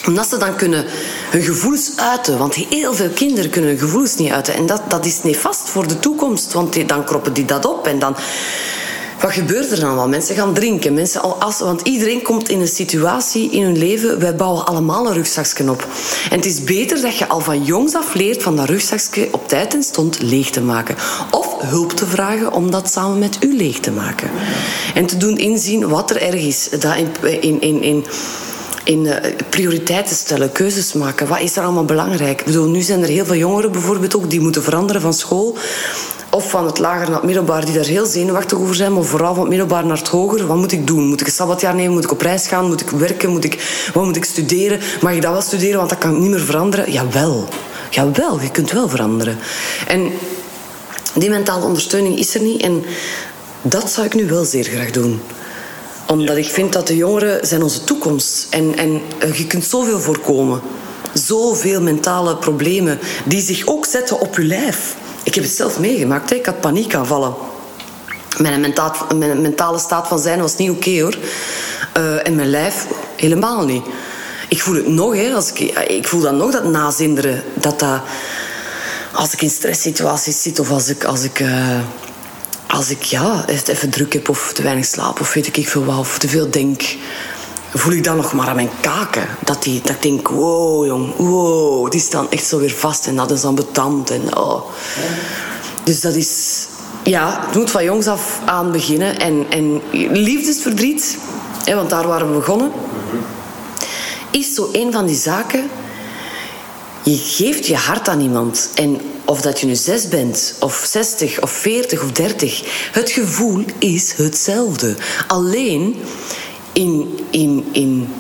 Omdat ze dan kunnen hun gevoelens uiten. Want heel veel kinderen kunnen hun gevoelens niet uiten. En dat, dat is nefast voor de toekomst. Want dan kroppen die dat op. En dan... Wat gebeurt er dan wel? Mensen gaan drinken. Mensen al als, want iedereen komt in een situatie in hun leven. Wij bouwen allemaal een rugzakje op. En het is beter dat je al van jongs af leert van dat rugzakje op tijd en stond leeg te maken. Of hulp te vragen om dat samen met u leeg te maken. En te doen inzien wat er erg is. Dat in, in, in in uh, prioriteiten stellen, keuzes maken. Wat is er allemaal belangrijk? Ik bedoel, nu zijn er heel veel jongeren bijvoorbeeld ook die moeten veranderen van school of van het lager naar het middelbaar die daar heel zenuwachtig over zijn, maar vooral van het middelbaar naar het hoger. Wat moet ik doen? Moet ik een sabbatjaar nemen? Moet ik op reis gaan? Moet ik werken? Moet ik, wat moet ik studeren? Mag ik dat wel studeren? Want dat kan ik niet meer veranderen. Jawel. Jawel, je kunt wel veranderen. En die mentale ondersteuning is er niet. En dat zou ik nu wel zeer graag doen omdat ik vind dat de jongeren zijn onze toekomst. En, en eh, je kunt zoveel voorkomen. Zoveel mentale problemen die zich ook zetten op je lijf. Ik heb het zelf meegemaakt. Hè. Ik had paniekaanvallen. Mijn, mentaal, mijn mentale staat van zijn was niet oké hoor. Uh, en mijn lijf helemaal niet. Ik voel het nog, hè, als ik, ik voel dan nog dat nazinderen. Dat dat, als ik in stresssituaties zit of als ik, als ik als ik ja, even druk heb of te weinig slaap of weet ik veel wat, of te veel denk, voel ik dan nog maar aan mijn kaken. Dat, die, dat ik denk, wow jong, wow, die staan echt zo weer vast en dat is dan betand. En, oh. Dus dat is, ja, het moet van jongs af aan beginnen. En, en liefdesverdriet, hè, want daar waren we begonnen, is zo een van die zaken. Je geeft je hart aan iemand en of dat je nu zes bent, of zestig, of veertig, of dertig. Het gevoel is hetzelfde. Alleen in, in, in,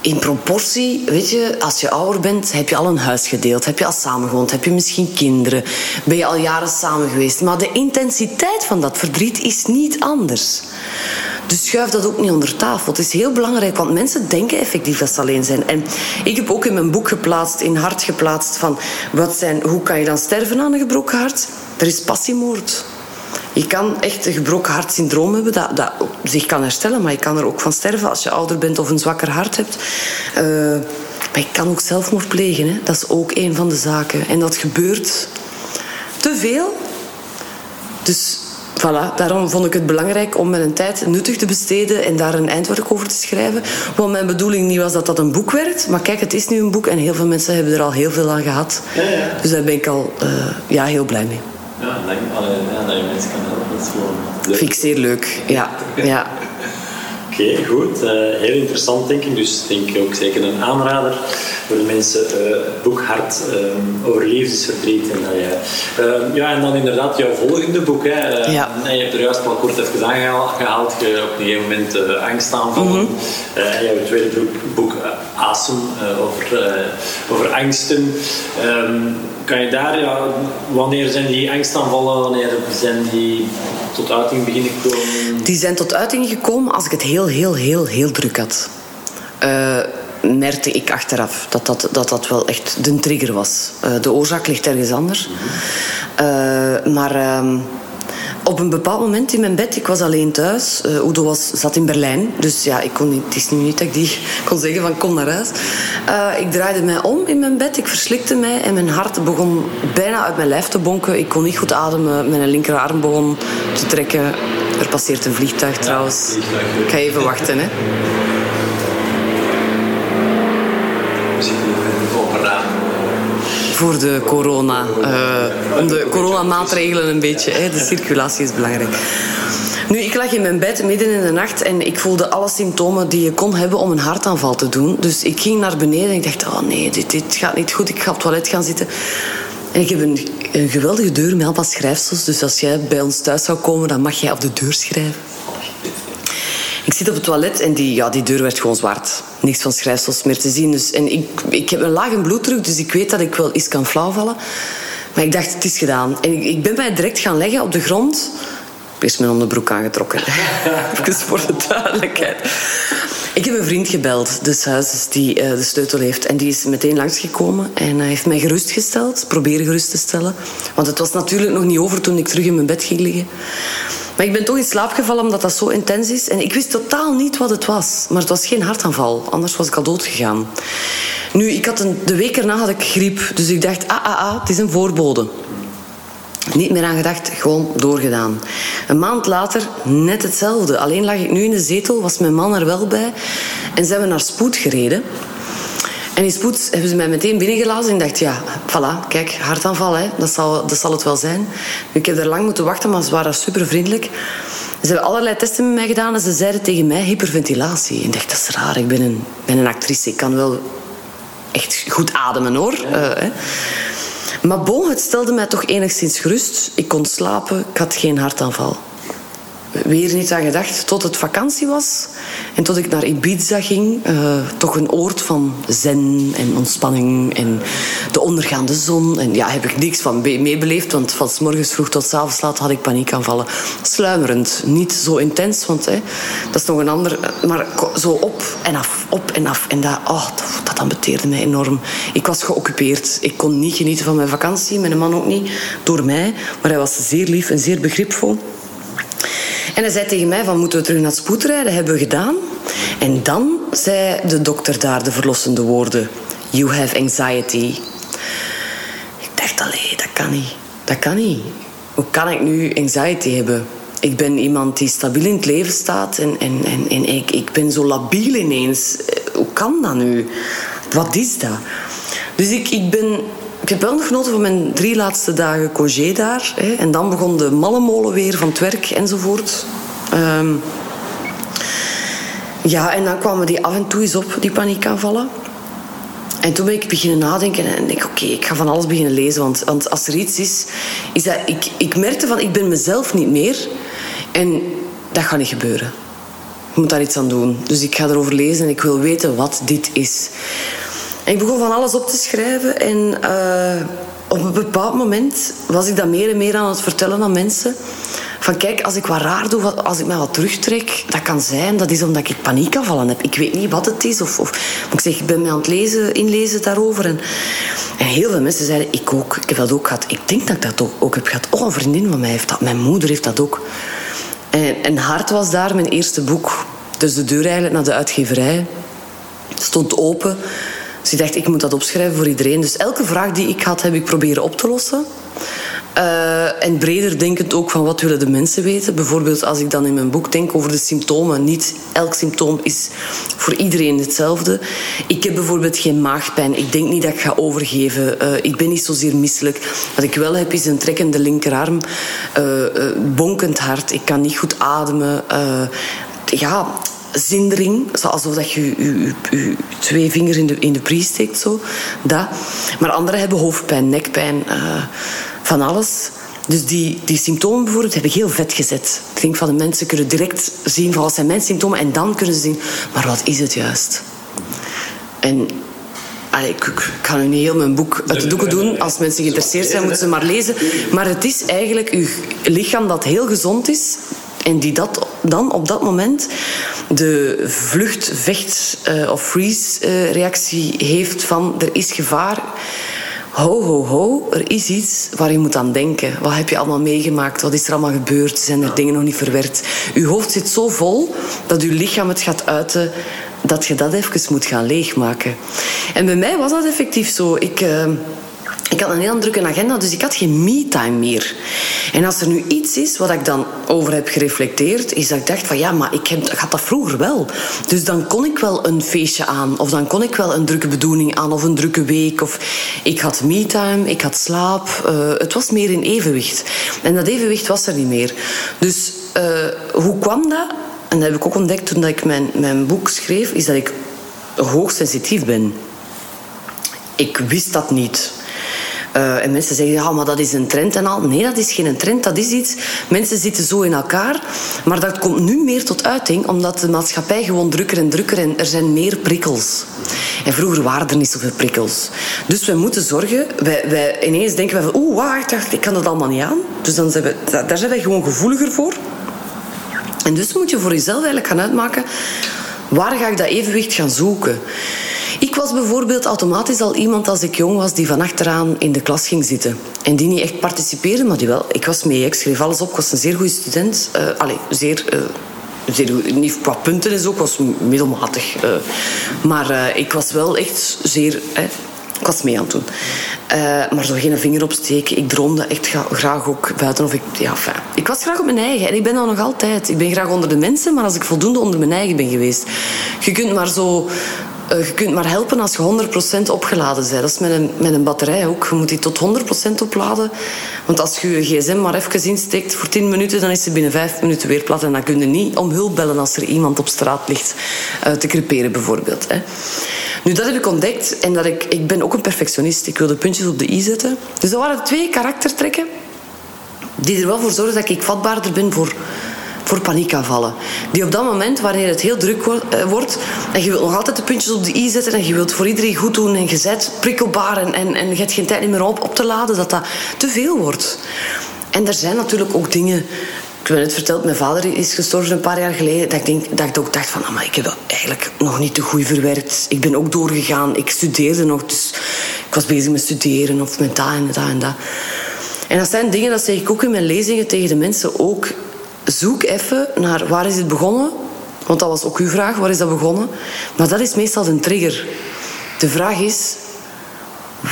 in proportie, weet je, als je ouder bent, heb je al een huis gedeeld, heb je al samengewoond, heb je misschien kinderen, ben je al jaren samen geweest. Maar de intensiteit van dat verdriet is niet anders. Dus schuif dat ook niet onder tafel. Het is heel belangrijk, want mensen denken effectief dat ze alleen zijn. En ik heb ook in mijn boek geplaatst, in hart geplaatst, van wat zijn, hoe kan je dan sterven aan een gebroken hart? Er is passiemoord. Je kan echt een gebroken hartsyndroom hebben dat, dat zich kan herstellen, maar je kan er ook van sterven als je ouder bent of een zwakker hart hebt. Uh, maar je kan ook zelfmoord plegen. Hè? Dat is ook een van de zaken. En dat gebeurt te veel. Dus voilà, daarom vond ik het belangrijk om mijn tijd nuttig te besteden en daar een eindwerk over te schrijven. Want mijn bedoeling niet was dat dat een boek werd. Maar kijk, het is nu een boek en heel veel mensen hebben er al heel veel aan gehad. Ja, ja. Dus daar ben ik al uh, ja, heel blij mee. Ja, dat, ja, dat je mensen kan helpen, dat is gewoon leuk. Vind ik zeer leuk, ja. ja. Oké, okay, goed. Uh, heel interessant denk ik. Dus denk ik ook zeker een aanrader voor de mensen. Uh, het boek Hart um, over liefdesverdriet. En, uh, ja, en dan inderdaad jouw volgende boek. Hè. Ja. En je hebt er juist al kort even aangehaald. Je op een gegeven moment angstaanvallen. Mm -hmm. en jouw tweede boek, boek Asem, over, over angsten. Um, kan je daar, ja, wanneer zijn die angstaanvallen, wanneer zijn die tot uiting beginnen komen? Die zijn tot uiting gekomen als ik het heel, heel, heel, heel druk had. Uh, merkte ik achteraf dat dat, dat dat wel echt de trigger was. Uh, de oorzaak ligt ergens anders. Uh, maar ehm, op een bepaald moment in mijn bed, ik was alleen thuis. Uh, Udo was, zat in Berlijn, dus ja, ik kon niet, het is nu niet dat ik die kon zeggen van kom naar huis. Uh, ik draaide mij om in mijn bed, ik verslikte mij en mijn hart begon bijna uit mijn lijf te bonken. Ik kon niet goed ademen, mijn linkerarm begon te trekken. Er passeert een vliegtuig trouwens. Ik ga even wachten, hè. Voor de corona. Uh, om de coronamaatregelen een beetje. Hè. De circulatie is belangrijk. Nu, ik lag in mijn bed midden in de nacht en ik voelde alle symptomen die je kon hebben om een hartaanval te doen. Dus ik ging naar beneden en ik dacht, oh nee, dit, dit gaat niet goed. Ik ga op het toilet gaan zitten. En ik heb een, een geweldige deur met allemaal schrijfsels. Dus als jij bij ons thuis zou komen, dan mag jij op de deur schrijven. Ik zit op het toilet en die, ja, die deur werd gewoon zwart. Niks van schrijfsels meer te zien. Dus, en ik, ik heb een lage bloeddruk, dus ik weet dat ik wel eens kan flauwvallen. Maar ik dacht, het is gedaan. En ik, ik ben mij direct gaan leggen op de grond. Ik mijn onderbroek aangetrokken. Even voor de duidelijkheid. Ik heb een vriend gebeld, dus huis, die uh, de sleutel heeft. En die is meteen langsgekomen en hij heeft mij gerustgesteld. Proberen gerust te stellen. Want het was natuurlijk nog niet over toen ik terug in mijn bed ging liggen. Maar ik ben toch in slaap gevallen omdat dat zo intens is. En ik wist totaal niet wat het was. Maar het was geen hartaanval. Anders was ik al dood gegaan. Nu, ik had een, de week erna had ik griep. Dus ik dacht, ah, ah, ah, het is een voorbode. Niet meer aan gedacht, gewoon doorgedaan. Een maand later net hetzelfde. Alleen lag ik nu in de zetel, was mijn man er wel bij. En zijn we naar Spoed gereden. En in spoed hebben ze mij meteen binnengelaten en ik dacht, ja, voilà, kijk, hartaanval, hè, dat, zal, dat zal het wel zijn. Ik heb er lang moeten wachten, maar ze waren super vriendelijk. Ze hebben allerlei testen met mij gedaan en ze zeiden tegen mij hyperventilatie. En ik dacht, dat is raar, ik ben een, ben een actrice, ik kan wel echt goed ademen hoor. Uh, hè. Maar bon, het stelde mij toch enigszins gerust. Ik kon slapen, ik had geen hartaanval weer niet aan gedacht tot het vakantie was. En tot ik naar Ibiza ging. Uh, toch een oord van zen en ontspanning en de ondergaande zon. En ja, heb ik niks van meebeleefd. Want van s morgens vroeg tot s avonds laat had ik paniekaanvallen. Sluimerend. Niet zo intens, want hè, dat is nog een ander... Maar zo op en af, op en af. En dat, oh, dat ambeteerde mij enorm. Ik was geoccupeerd. Ik kon niet genieten van mijn vakantie. Mijn man ook niet. Door mij. Maar hij was zeer lief en zeer begripvol. En hij zei tegen mij van, moeten we terug naar het spoed rijden? Hebben we gedaan. En dan zei de dokter daar de verlossende woorden. You have anxiety. Ik dacht, allee, dat kan niet. Dat kan niet. Hoe kan ik nu anxiety hebben? Ik ben iemand die stabiel in het leven staat en, en, en, en ik, ik ben zo labiel ineens. Hoe kan dat nu? Wat is dat? Dus ik, ik ben ik heb wel nog genoten van mijn drie laatste dagen congé daar. Hè. En dan begon de mallenmolen weer van het werk enzovoort. Um, ja, en dan kwamen die af en toe eens op, die paniekaanvallen. En toen ben ik beginnen nadenken en denk oké, ik ga van alles beginnen lezen. Want, want als er iets is, is dat... Ik, ik merkte van, ik ben mezelf niet meer. En dat gaat niet gebeuren. Ik moet daar iets aan doen. Dus ik ga erover lezen en ik wil weten wat dit is. Ik begon van alles op te schrijven. En uh, op een bepaald moment was ik dat meer en meer aan het vertellen aan mensen. Van kijk, als ik wat raar doe, als ik mij wat terugtrek, dat kan zijn, dat is omdat ik paniekaanvallen heb. Ik weet niet wat het is. Of, of ik zeg, ik ben me aan het lezen, inlezen daarover. En, en heel veel mensen zeiden, ik ook. Ik heb dat ook gehad. Ik denk dat ik dat ook, ook heb gehad. Oh, een vriendin van mij heeft dat. Mijn moeder heeft dat ook. En, en Hart was daar, mijn eerste boek. Dus de deur eigenlijk naar de uitgeverij stond open. Dus ik dacht, ik moet dat opschrijven voor iedereen. Dus elke vraag die ik had, heb ik proberen op te lossen. Uh, en breder denkend ook van wat willen de mensen weten. Bijvoorbeeld als ik dan in mijn boek denk over de symptomen. Niet elk symptoom is voor iedereen hetzelfde. Ik heb bijvoorbeeld geen maagpijn. Ik denk niet dat ik ga overgeven. Uh, ik ben niet zozeer misselijk. Wat ik wel heb is een trekkende linkerarm. Uh, bonkend hart. Ik kan niet goed ademen. ja, zindering, alsof dat je je, twee vingers in de, in de prie steekt. Zo. Dat. Maar anderen hebben hoofdpijn, nekpijn, uh, van alles. Dus die, die symptomen bijvoorbeeld heb ik heel vet gezet. Ik denk van de mensen kunnen direct zien van wat zijn mijn symptomen en dan kunnen ze zien, maar wat is het juist? En Allee, ik, ik, ga nu niet heel mijn boek uit de doeken doen. Als mensen geïnteresseerd zijn, moeten ze maar lezen. Maar het is eigenlijk uw lichaam dat heel gezond is. En die dat dan op dat moment de vlucht, vecht uh, of freeze uh, reactie heeft van er is gevaar. ho, ho, ho, er is iets waar je moet aan denken. Wat heb je allemaal meegemaakt? Wat is er allemaal gebeurd? Zijn er dingen nog niet verwerkt? Je hoofd zit zo vol dat je lichaam het gaat uiten dat je dat even moet gaan leegmaken. En bij mij was dat effectief zo. Ik... Uh, ik had een heel drukke agenda, dus ik had geen me-time meer. En als er nu iets is wat ik dan over heb gereflecteerd, is dat ik dacht van ja, maar ik, had dat vroeger wel. Dus dan kon ik wel een feestje aan, of dan kon ik wel een drukke bedoeling aan, of een drukke week. Of ik had me-time, ik had slaap. Uh, het was meer in evenwicht. En dat evenwicht was er niet meer. Dus uh, hoe kwam dat? En dat heb ik ook ontdekt toen ik mijn, mijn boek schreef, is dat ik hoogsensitief ben. Ik wist dat niet. Uh, en mensen zeggen, ja, maar dat is een trend en al. Nee, dat is geen trend, dat is iets... Mensen zitten zo in elkaar. Maar dat komt nu meer tot uiting, omdat de maatschappij gewoon drukker en drukker en er zijn meer prikkels. En vroeger waren er niet zoveel prikkels. Dus we moeten zorgen... Wij, wij ineens denken we van, oeh, wacht, ik kan dat allemaal niet aan. Dus dan zijn we, daar zijn wij gewoon gevoeliger voor. En dus moet je voor jezelf eigenlijk gaan uitmaken... Waar ga ik dat evenwicht gaan zoeken? Ik was bijvoorbeeld automatisch al iemand als ik jong was die van achteraan in de klas ging zitten. En die niet echt participeerde, maar die wel. Ik was mee, ik schreef alles op. Ik was een zeer goede student. Uh, allee, zeer... Uh, zeer. Niet qua punten en zo, ik was middelmatig. Uh, maar ik was wel echt zeer... Ik was mee aan het doen. Maar zo geen vinger opsteken. Ik droomde echt graag ook buiten. Of ik, ja, ik was graag op mijn eigen. En ik ben dat nog altijd. Ik ben graag onder de mensen, maar als ik voldoende onder mijn eigen ben geweest. Je kunt maar zo je kunt maar helpen als je 100% opgeladen bent. Dat is met een, met een batterij ook. Je moet die tot 100% opladen. Want als je je gsm maar even insteekt voor 10 minuten, dan is ze binnen 5 minuten weer plat. En dan kun je niet om hulp bellen als er iemand op straat ligt uh, te creperen, bijvoorbeeld. Nu, dat heb ik ontdekt. En dat ik, ik ben ook een perfectionist. Ik wil de puntjes op de i zetten. Dus dat waren twee karaktertrekken die er wel voor zorgen dat ik vatbaarder ben voor voor paniekaanvallen. Die op dat moment, wanneer het heel druk eh, wordt en je wilt nog altijd de puntjes op de i zetten en je wilt voor iedereen goed doen en je bent prikkelbaar en, en, en je hebt geen tijd meer op, op te laden, dat dat te veel wordt. En er zijn natuurlijk ook dingen ik heb net verteld, mijn vader is gestorven een paar jaar geleden. Dat ik, denk, dat ik ook dacht van, maar ik heb dat eigenlijk nog niet te goed verwerkt. Ik ben ook doorgegaan. Ik studeerde nog, dus ik was bezig met studeren of met dat en dat en dat. En dat zijn dingen, dat zeg ik ook in mijn lezingen tegen de mensen ook zoek even naar waar is het begonnen. Want dat was ook uw vraag, waar is dat begonnen? Maar dat is meestal een trigger. De vraag is,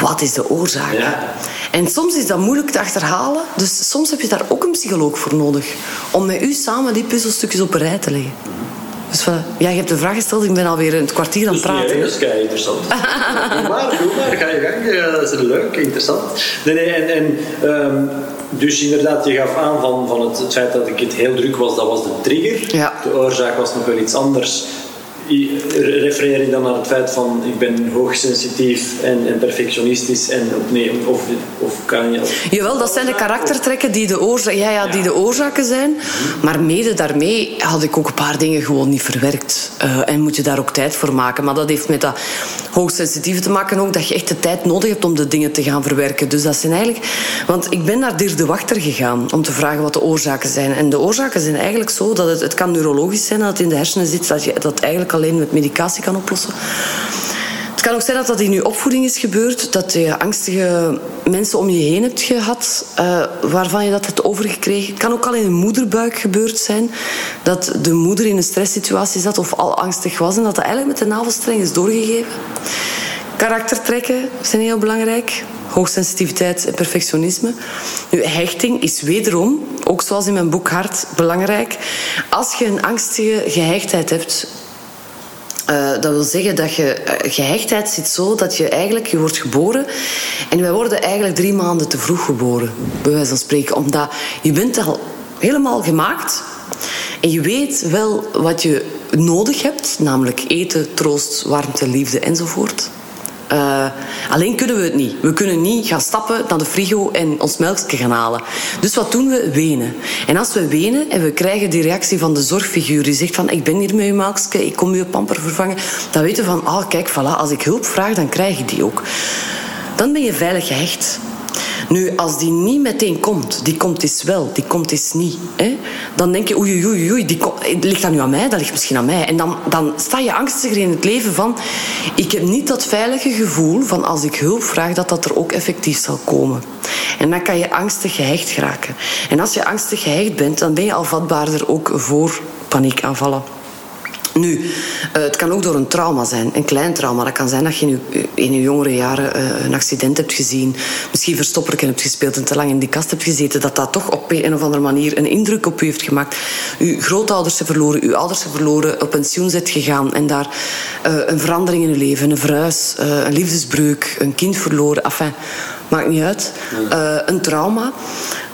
wat is de oorzaak? Ja. En soms is dat moeilijk te achterhalen. Dus soms heb je daar ook een psycholoog voor nodig. Om met u samen die puzzelstukjes op een rij te leggen. Dus ja, je hebt de vraag gesteld, ik ben alweer een kwartier aan het dus praten. dat is kei interessant. doe maar, doe maar, ga je gang. Dat is leuk, interessant. Nee, nee, en, en um, dus inderdaad, je gaf aan van, van het, het, feit dat ik het heel druk was, dat was de trigger. Ja. De oorzaak was nog wel iets anders refereer je dan naar het feit van ik ben hoogsensitief en, en perfectionistisch en of, nee, of, of kan je... Of, Jawel, dat zijn de karaktertrekken die de, oorza ja, ja, die de oorzaken zijn. Maar mede daarmee had ik ook een paar dingen gewoon niet verwerkt. Uh, en moet je daar ook tijd voor maken. Maar dat heeft met dat hoogsensitieve te maken ook, dat je echt de tijd nodig hebt om de dingen te gaan verwerken. Dus dat zijn eigenlijk... Want ik ben naar Dirk de Wachter gegaan om te vragen wat de oorzaken zijn. En de oorzaken zijn eigenlijk zo dat het, het kan neurologisch zijn, dat het in de hersenen zit, dat je dat eigenlijk alleen met medicatie kan oplossen. Het kan ook zijn dat dat in je opvoeding is gebeurd, dat je angstige mensen om je heen hebt gehad, uh, waarvan je dat hebt overgekregen. Het kan ook al in een moederbuik gebeurd zijn, dat de moeder in een stresssituatie zat of al angstig was en dat dat eigenlijk met de navelstreng is doorgegeven. Karaktertrekken zijn heel belangrijk. Hoogsensitiviteit en perfectionisme. Nu, hechting is wederom, ook zoals in mijn boek Hart, belangrijk. Als je een angstige gehechtheid hebt, uh, dat wil zeggen dat je uh, gehechtheid zit zo dat je eigenlijk je wordt geboren en wij worden eigenlijk drie maanden te vroeg geboren, bij wijze van spreken, omdat je bent al helemaal gemaakt en je weet wel wat je nodig hebt, namelijk eten, troost, warmte, liefde enzovoort. Uh, alleen kunnen we het niet. We kunnen niet gaan stappen naar de frigo en ons melkje gaan halen. Dus wat doen we? Wenen. En als we wenen en we krijgen die reactie van de zorgfiguur die zegt van ik ben hier met je melkje, ik kom je pamper vervangen, dan weten we van ah kijk, voilà, als ik hulp vraag, dan krijg je die ook. Dan ben je veilig gehecht. Nu, als die niet meteen komt, die komt is wel, die komt is niet. Hè? Dan denk je, oei, oei, oei, die ligt dat nu aan mij? Dat ligt misschien aan mij. En dan, dan sta je angstiger in het leven van... Ik heb niet dat veilige gevoel van als ik hulp vraag, dat dat er ook effectief zal komen. En dan kan je angstig gehecht geraken. En als je angstig gehecht bent, dan ben je al vatbaarder ook voor paniekaanvallen. Nu, uh, het kan ook door een trauma zijn, een klein trauma. Dat kan zijn dat je in je, jongere jaren uh, een accident hebt gezien, misschien verstopperken hebt gespeeld en te lang in die kast hebt gezeten, dat dat toch op een of andere manier een indruk op u heeft gemaakt. Uw grootouders zijn verloren, uw ouders zijn verloren, op pensioen zit gegaan en daar uh, een verandering in uw leven, een verhuis, een liefdesbreuk, een kind verloren, enfin, maakt niet uit. een trauma.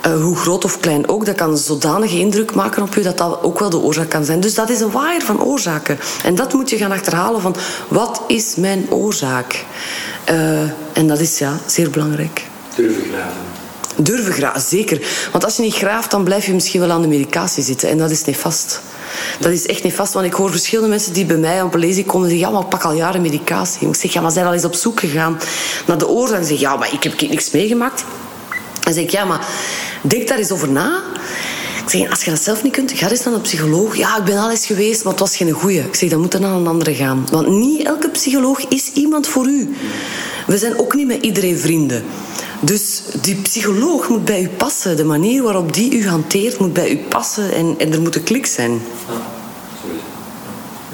Uh, hoe groot of klein ook, dat kan zodanig indruk maken op je dat dat ook wel de oorzaak kan zijn. Dus dat is een waaier van oorzaken. En dat moet je gaan achterhalen van wat is mijn oorzaak? Uh, en dat is ja, zeer belangrijk. Durven graven. Durven graven, zeker. Want als je niet graaft, dan blijf je misschien wel aan de medicatie zitten. En dat is nefast. Dat is echt nefast, want ik hoor verschillende mensen die bij mij op een lezing komen en zeggen, ja, maar ik pak al jaren medicatie. Ik zeg, ja, maar zijn al eens op zoek gegaan naar de oorzaak? En zeggen, ja, maar ik heb niks meegemaakt. Dan zeg ik, ja, maar denk daar eens over na. Ik zeg, als je dat zelf niet kunt, ga eens naar een psycholoog. Ja, ik ben al eens geweest, maar het was geen goeie. Ik zeg, dan moet dan naar een andere gaan. Want niet elke psycholoog is iemand voor u. We zijn ook niet met iedereen vrienden. Dus die psycholoog moet bij u passen. De manier waarop die u hanteert moet bij u passen. En, en er moet een klik zijn. Ah,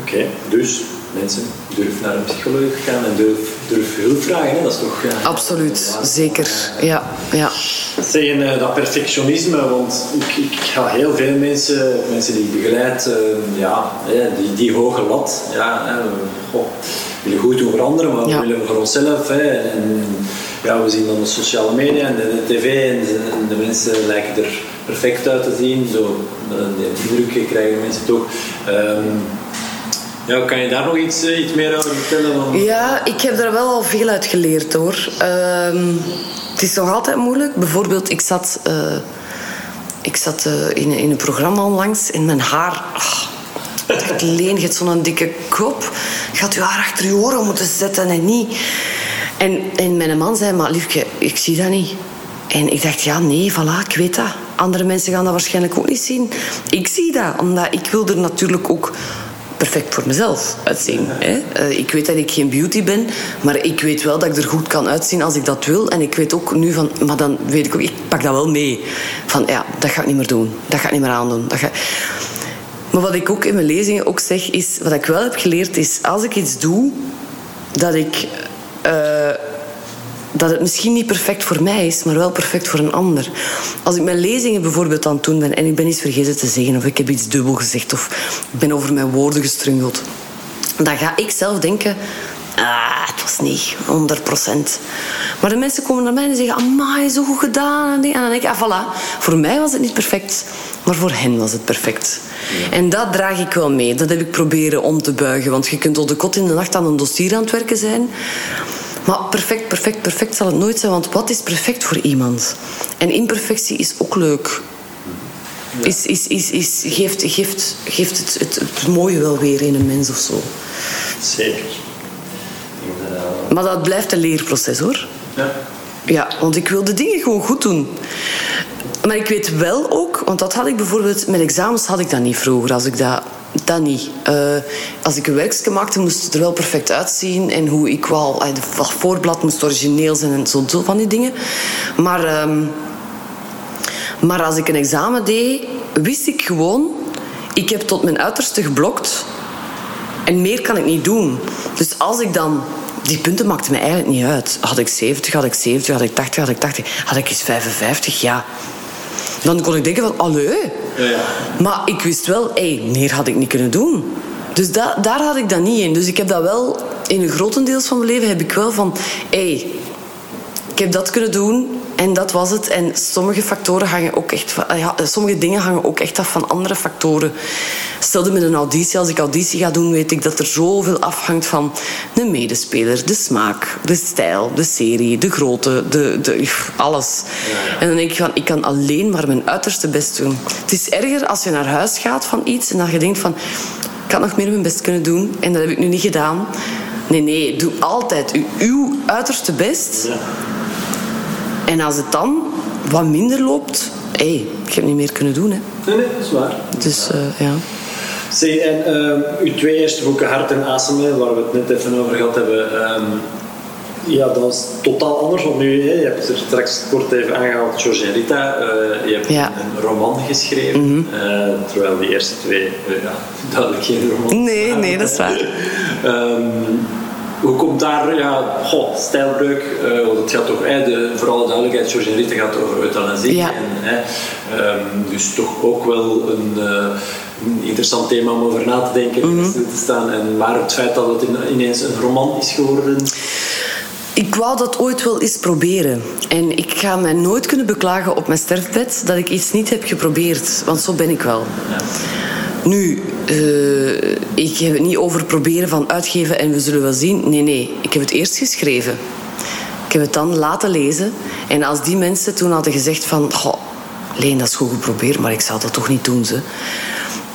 Oké, dus mensen durf naar een psycholoog gaan en durf, durf hulp vragen. Hè? Dat is toch... Ja, Absoluut, zeker. Ja, ja. Zeggen, uh, dat perfectionisme, want ik, ik ga heel veel mensen, mensen die ik begeleid, uh, ja, die, die hoge lat, ja, we willen goed doen voor anderen, maar we willen voor onszelf. Hè, en, ja, we zien dan de sociale media en de, tv en de, mensen lijken er perfect uit te zien. Zo, die indruk krijgen mensen toch. Um, ja, kan je daar nog iets, eh, iets meer over vertellen? Dan? Ja, ik heb er wel al veel uit geleerd hoor. Uh, het is nog altijd moeilijk. Bijvoorbeeld, ik zat, uh, ik zat uh, in, in een programma onlangs en mijn haar. Oh, leen, je hebt zo'n dikke kop. Je had je haar achter je oren moeten zetten en niet. En, en mijn man zei, maar liefje, ik zie dat niet. En ik dacht, ja, nee, voilà, ik weet dat. Andere mensen gaan dat waarschijnlijk ook niet zien. Ik zie dat, omdat ik wil er natuurlijk ook perfect voor mezelf uitzien. Hè? Uh, ik weet dat ik geen beauty ben, maar ik weet wel dat ik er goed kan uitzien als ik dat wil. En ik weet ook nu van, maar dan weet ik ook, ik pak dat wel mee. Van ja, dat ga ik niet meer doen. Dat ga ik niet meer aandoen. Dat ga... Maar wat ik ook in mijn lezingen ook zeg, is, wat ik wel heb geleerd, is als ik iets doe, dat ik. Uh, dat het misschien niet perfect voor mij is, maar wel perfect voor een ander. Als ik mijn lezingen bijvoorbeeld aan het doen ben en ik ben iets vergeten te zeggen of ik heb iets dubbel gezegd of ik ben over mijn woorden gestrungeld, dan ga ik zelf denken, ah, het was niet 100%. Maar de mensen komen naar mij en zeggen, amai, zo goed gedaan. En dan denk ik, ah, voilà, voor mij was het niet perfect, maar voor hen was het perfect. En dat draag ik wel mee. Dat heb ik proberen om te buigen. Want je kunt tot de kot in de nacht aan een dossier aan het werken zijn. Maar perfect, perfect, perfect zal het nooit zijn, want wat is perfect voor iemand? En imperfectie is ook leuk. Is, is, is, is, geeft geeft, geeft het, het, het mooie wel weer in een mens of zo. Zeker. Maar dat blijft een leerproces hoor. Ja. Ja, want ik wil de dingen gewoon goed doen. Maar ik weet wel ook, want dat had ik bijvoorbeeld met examens had ik dat niet vroeger. Als ik dat dat niet. Uh, als ik een werkje maakte, moest het er wel perfect uitzien. En hoe ik wel... Het voorblad moest origineel zijn en zo, zo van die dingen. Maar, um, maar als ik een examen deed, wist ik gewoon... Ik heb tot mijn uiterste geblokt. En meer kan ik niet doen. Dus als ik dan... Die punten maakten me eigenlijk niet uit. Had ik 70, had ik 70, had ik 80, had ik 80. Had ik eens 55, ja. Dan kon ik denken van, allee. Ja, ja. Maar ik wist wel, hé, meer had ik niet kunnen doen. Dus da daar had ik dat niet in. Dus ik heb dat wel, in een grotendeels van mijn leven heb ik wel van, hé, ik heb dat kunnen doen en dat was het. En sommige factoren hangen ook echt van, ja, sommige dingen hangen ook echt af van andere factoren. Stelde met een auditie, als ik auditie ga doen, weet ik dat er zoveel afhangt van de medespeler, de smaak, de stijl, de serie, de grootte, de, de, alles. En dan denk ik van, ik kan alleen maar mijn uiterste best doen. Het is erger als je naar huis gaat van iets en dan je denkt van, ik had nog meer mijn best kunnen doen en dat heb ik nu niet gedaan. Nee, nee, doe altijd uw uiterste best. En als het dan wat minder loopt, hé, hey, ik heb niet meer kunnen doen. Hè. Nee, nee, dat is waar. Dus ja. Zeg, en uh, uw twee eerste boeken, Hart en Asem, waar we het net even over gehad hebben, um, ja, dat is totaal anders. Want nu, hè, je hebt er straks kort even aangehaald, George en Rita. Uh, je hebt ja. een, roman geschreven, mm -hmm. uh, terwijl die eerste twee ja, duidelijk geen roman Nee, nee, dat is waar. um, hoe komt daar, ja, goh, stijlbreuk, uh, want het gaat toch, eh, de, voor alle duidelijkheid, George en Rita gaat over euthanasie. Ja. En, um, dus toch ook wel een, een, interessant thema om over na te denken en mm -hmm. te staan. En, maar het feit dat het ineens een roman is geworden... Ik wou dat ooit wel eens proberen. En ik ga mij nooit kunnen beklagen op mijn sterfbed dat ik iets niet heb geprobeerd. Want zo ben ik wel. Ja. Nu, uh, ik heb het niet over proberen van uitgeven en we zullen wel zien. Nee, nee. Ik heb het eerst geschreven. Ik heb het dan laten lezen. En als die mensen toen hadden gezegd van... Goh, Leen, dat is goed geprobeerd, maar ik zou dat toch niet doen, ze.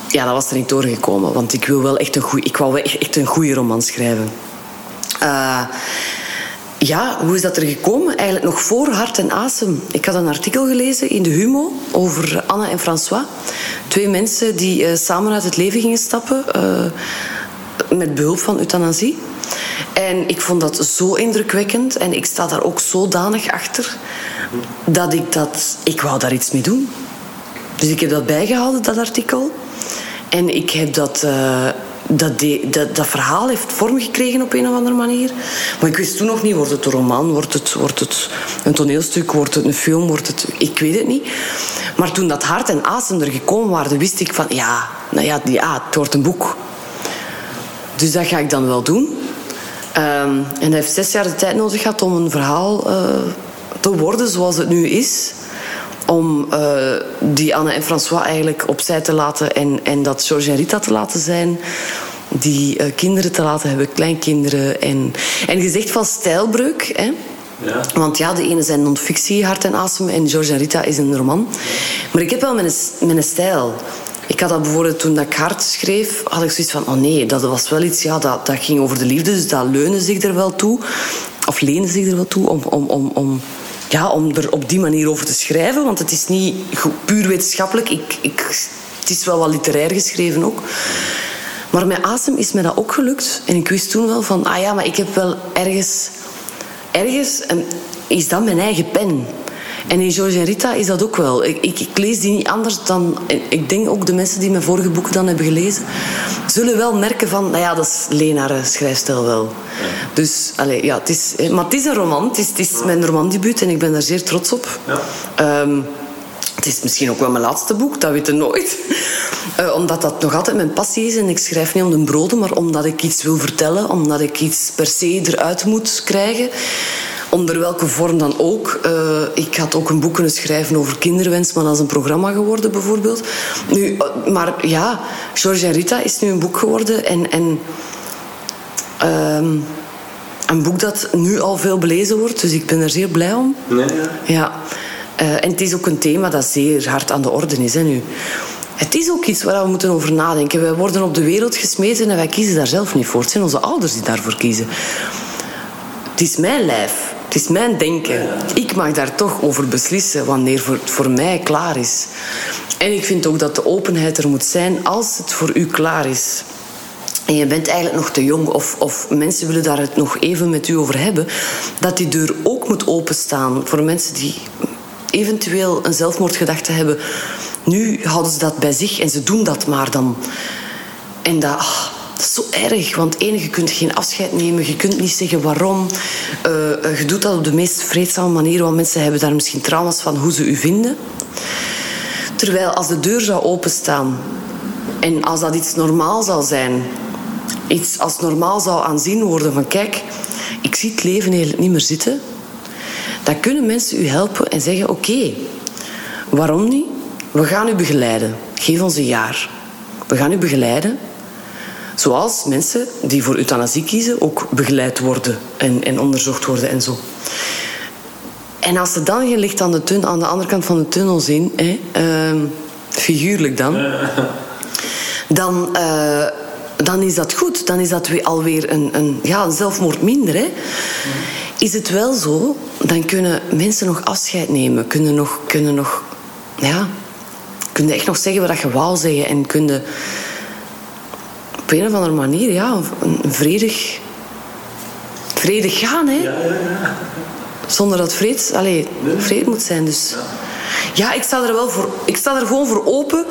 Ja, dat was er niet doorgekomen. Want ik wil wel echt een goeie, ik wou wel echt een goede roman schrijven. Uh, ja, hoe is dat er gekomen? Eigenlijk nog voor Hart en Asem. Ik had een artikel gelezen in de Humo over Anne en François. Twee mensen die uh, samen uit het leven gingen stappen uh, met behulp van euthanasie. En ik vond dat zo indrukwekkend en ik sta daar ook zodanig achter dat ik dat... Ik wou daar iets mee doen. Dus ik heb dat bijgehouden, dat artikel. En ik heb dat... Uh, dat, dat, dat, verhaal heeft vorm gekregen op een of andere manier. Maar ik wist toen nog niet, wordt het een roman, wordt het, wordt het een toneelstuk, wordt het een film, wordt het... Ik weet het niet. Maar toen dat hart en asem er gekomen waren, wist ik van... Ja, nou ja, ja het wordt een boek. Dus dat ga ik dan wel doen. Um, en hij heeft zes jaar de tijd nodig gehad om een verhaal uh, te worden zoals het nu is om uh, die Anne en François eigenlijk opzij te laten en, en dat George en Rita te laten zijn. Die uh, kinderen te laten hebben, kleinkinderen. En, en gezegd van stijlbreuk. Hè? Ja. Want ja, de ene zijn non-fictie, Hart en Asem, en George en Rita is een roman. Maar ik heb wel mijn, mijn stijl. Ik had dat bijvoorbeeld toen dat ik Hart schreef, had ik zoiets van, oh nee, dat was wel iets, ja, dat, dat ging over de liefde, dus dat leunde zich er wel toe. Of leende zich er wel toe om, om, om, om ja, om er op die manier over te schrijven. Want het is niet puur wetenschappelijk. Ik, ik, het is wel wat literair geschreven ook. Maar met Asem is me dat ook gelukt. En ik wist toen wel van, ah ja, maar ik heb wel ergens... Ergens een, is dat mijn eigen pen. En in George en Rita is dat ook wel. Ik, ik, ik, lees die niet anders dan... Ik denk ook de mensen die mijn vorige boeken dan hebben gelezen... zullen wel merken van... Nou ja, dat is Lena schrijfstijl wel. Ja. Dus, allez, ja, het is... Maar het is een roman. Het is, het is mijn romandebuut en ik ben daar zeer trots op. Ja. Um, het is misschien ook wel mijn laatste boek, dat weet je nooit. Uh, omdat dat nog altijd mijn passie is. En ik schrijf niet om de broden, maar omdat ik iets wil vertellen. Omdat ik iets per se eruit moet krijgen onder welke vorm dan ook. Uh, ik had ook een boek kunnen schrijven over kinderwens, maar dat is een programma geworden bijvoorbeeld. Nu, maar ja, George en Rita is nu een boek geworden en, en um, een boek dat nu al veel belezen wordt, dus ik ben er zeer blij om. Nee, ja. ja. Uh, en het is ook een thema dat zeer hard aan de orde is hè, nu. Het is ook iets waar we moeten over nadenken. Wij worden op de wereld gesmeten en wij kiezen daar zelf niet voor. Het zijn onze ouders die daarvoor kiezen. Het is mijn lijf. Het is mijn denken. Ik mag daar toch over beslissen wanneer het voor, mij klaar is. En ik vind ook dat de openheid er moet zijn als het voor u klaar is. En je bent eigenlijk nog te jong, of, of mensen willen daar het nog even met u over hebben, dat die deur ook moet openstaan voor mensen die eventueel een zelfmoordgedachte hebben. Nu houden ze dat bij zich en ze doen dat maar dan. En dat, ach, dat is zo erg, want één, je kunt geen afscheid nemen, je kunt niet zeggen waarom. Uh, je doet dat op de meest vreedzame manier, want mensen hebben daar misschien trauma's van hoe ze u vinden. Terwijl als de deur zou openstaan en als dat iets normaal zou zijn, iets als normaal zou aanzien worden van kijk, ik zie het leven eigenlijk niet meer zitten, dan kunnen mensen u helpen en zeggen oké, waarom niet? We gaan u begeleiden. Geef ons een jaar. We gaan u begeleiden Zoals mensen die voor euthanasie kiezen ook begeleid worden en, en onderzocht worden en zo. En als ze dan je aan de, tun, aan de andere kant van de tunnel zien, hè, uh, figuurlijk dan, dan, uh, dan is dat goed. Dan is dat weer alweer een, een, ja, een zelfmoord minder. Hè. Is het wel zo dan kunnen mensen nog afscheid nemen. Kunnen nog, kunnen nog ja, kunnen echt nog zeggen wat je wou zeggen. En kunnen op een of andere manier, ja, een vredig, vredig gaan, hè. Ja, ja, ja. Zonder dat vrede, allez, vrede moet zijn. Dus. Ja, ik sta er wel voor. Ik sta er gewoon voor open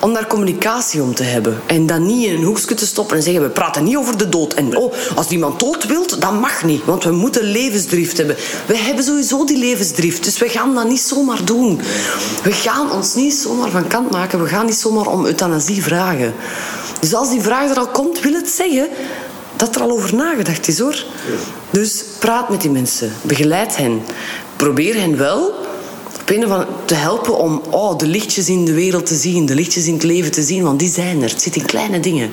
om daar communicatie om te hebben. En dan niet in een hoekje te stoppen en zeggen: we praten niet over de dood. En oh, als iemand dood wilt, dat mag niet. Want we moeten levensdrift hebben. We hebben sowieso die levensdrift. Dus we gaan dat niet zomaar doen. We gaan ons niet zomaar van kant maken. We gaan niet zomaar om euthanasie vragen. Dus als die vraag er al komt, wil het zeggen dat er al over nagedacht is hoor. Dus praat met die mensen. Begeleid hen. Probeer hen wel op van te helpen om oh, de lichtjes in de wereld te zien, de lichtjes in het leven te zien, want die zijn er. Het zit in kleine dingen.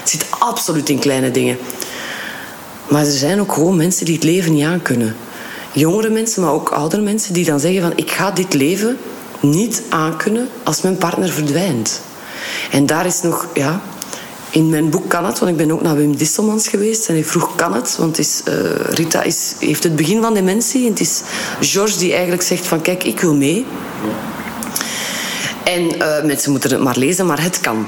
Het zit absoluut in kleine dingen. Maar er zijn ook gewoon mensen die het leven niet aankunnen. Jongere mensen, maar ook oudere mensen die dan zeggen van ik ga dit leven niet aankunnen als mijn partner verdwijnt. En daar is nog, ja, in mijn boek kan het, want ik ben ook naar Wim Disselmans geweest en ik vroeg kan het, want is, uh, Rita is, heeft het begin van dementie en het is George die eigenlijk zegt van kijk, ik wil mee. En uh, mensen moeten het maar lezen, maar het kan.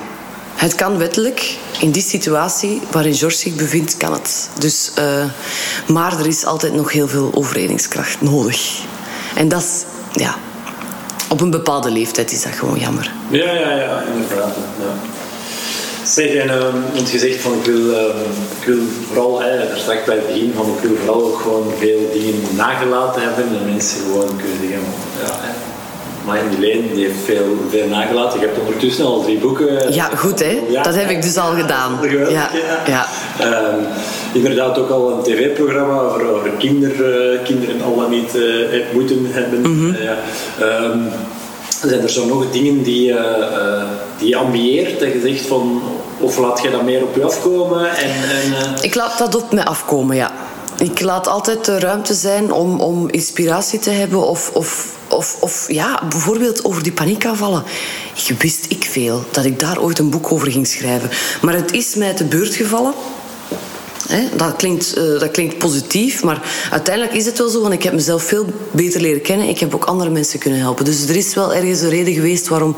Het kan wettelijk. In die situatie waarin George zich bevindt, kan het. Dus, uh, maar er is altijd nog heel veel overredingskracht nodig. En dat is, ja, op een bepaalde leeftijd is dat gewoon jammer. Ja, ja, ja, inderdaad. Ja. Zeg, en, want je zegt van ik wil, um, ik wil vooral, daar straks bij het begin, van ik wil vooral ook gewoon veel dingen nagelaten hebben en mensen gewoon kunnen zeggen, ja, hè, Leen die heeft veel, veel nagelaten. Je hebt ondertussen al drie boeken. Ja, goed hè. dat heb ik dus al gedaan. Ja, ja. Um, inderdaad ook al een tv-programma over, over kinder, uh, kinderen al dan niet uh, moeten hebben. Mm -hmm. Um, zijn er zo nog dingen die, uh, uh, die je ambieert? Dat je zegt van, of laat je dat meer op je afkomen? En, en uh... Ik laat dat op mij afkomen, ja. Ik laat altijd de ruimte zijn om, om inspiratie te hebben of, of, of, of ja, bijvoorbeeld over die paniekaanvallen. Ik wist ik veel dat ik daar ooit een boek over ging schrijven. Maar het is mij te beurt gevallen dat, klinkt, uh, dat klinkt positief, maar uiteindelijk is het wel zo, want ik heb mezelf veel beter leren kennen. Ik heb ook andere mensen kunnen helpen. Dus er is wel ergens een reden geweest waarom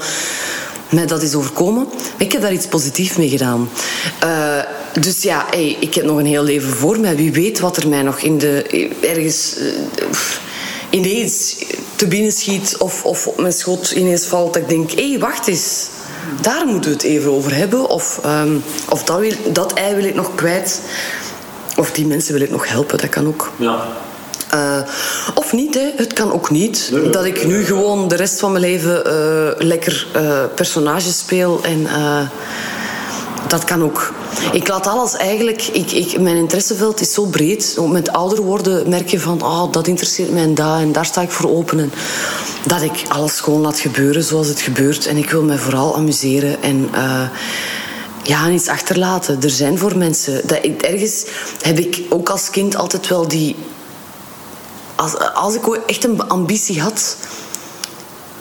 mij dat is overkomen. ik heb daar iets positiefs mee gedaan. Uh, dus ja, ik heb nog een heel leven voor mij. Wie weet wat er mij nog in de, ergens uh, ineens te binnen schiet of, of op mijn schot ineens valt. Dat ik denk, hé, hey, wacht eens. Daar moeten we het even over hebben. Of, um, of dat, wil, dat ei wil ik nog kwijt. Of die mensen wil ik nog helpen, dat kan ook. Ja. Uh, of niet, hè. het kan ook niet. dat ik nu gewoon de rest van mijn leven uh, lekker uh, personages speel en dat kan ook. Ik laat alles eigenlijk... Ik, ik, mijn interesseveld is zo breed. Met ouder worden merk je van... Oh, dat interesseert mij en dat. En daar sta ik voor open. En dat ik alles gewoon laat gebeuren zoals het gebeurt. En ik wil mij vooral amuseren. En... Uh, ja, iets achterlaten. Er zijn voor mensen. Dat, ergens heb ik ook als kind altijd wel die. Als, als ik echt een ambitie had,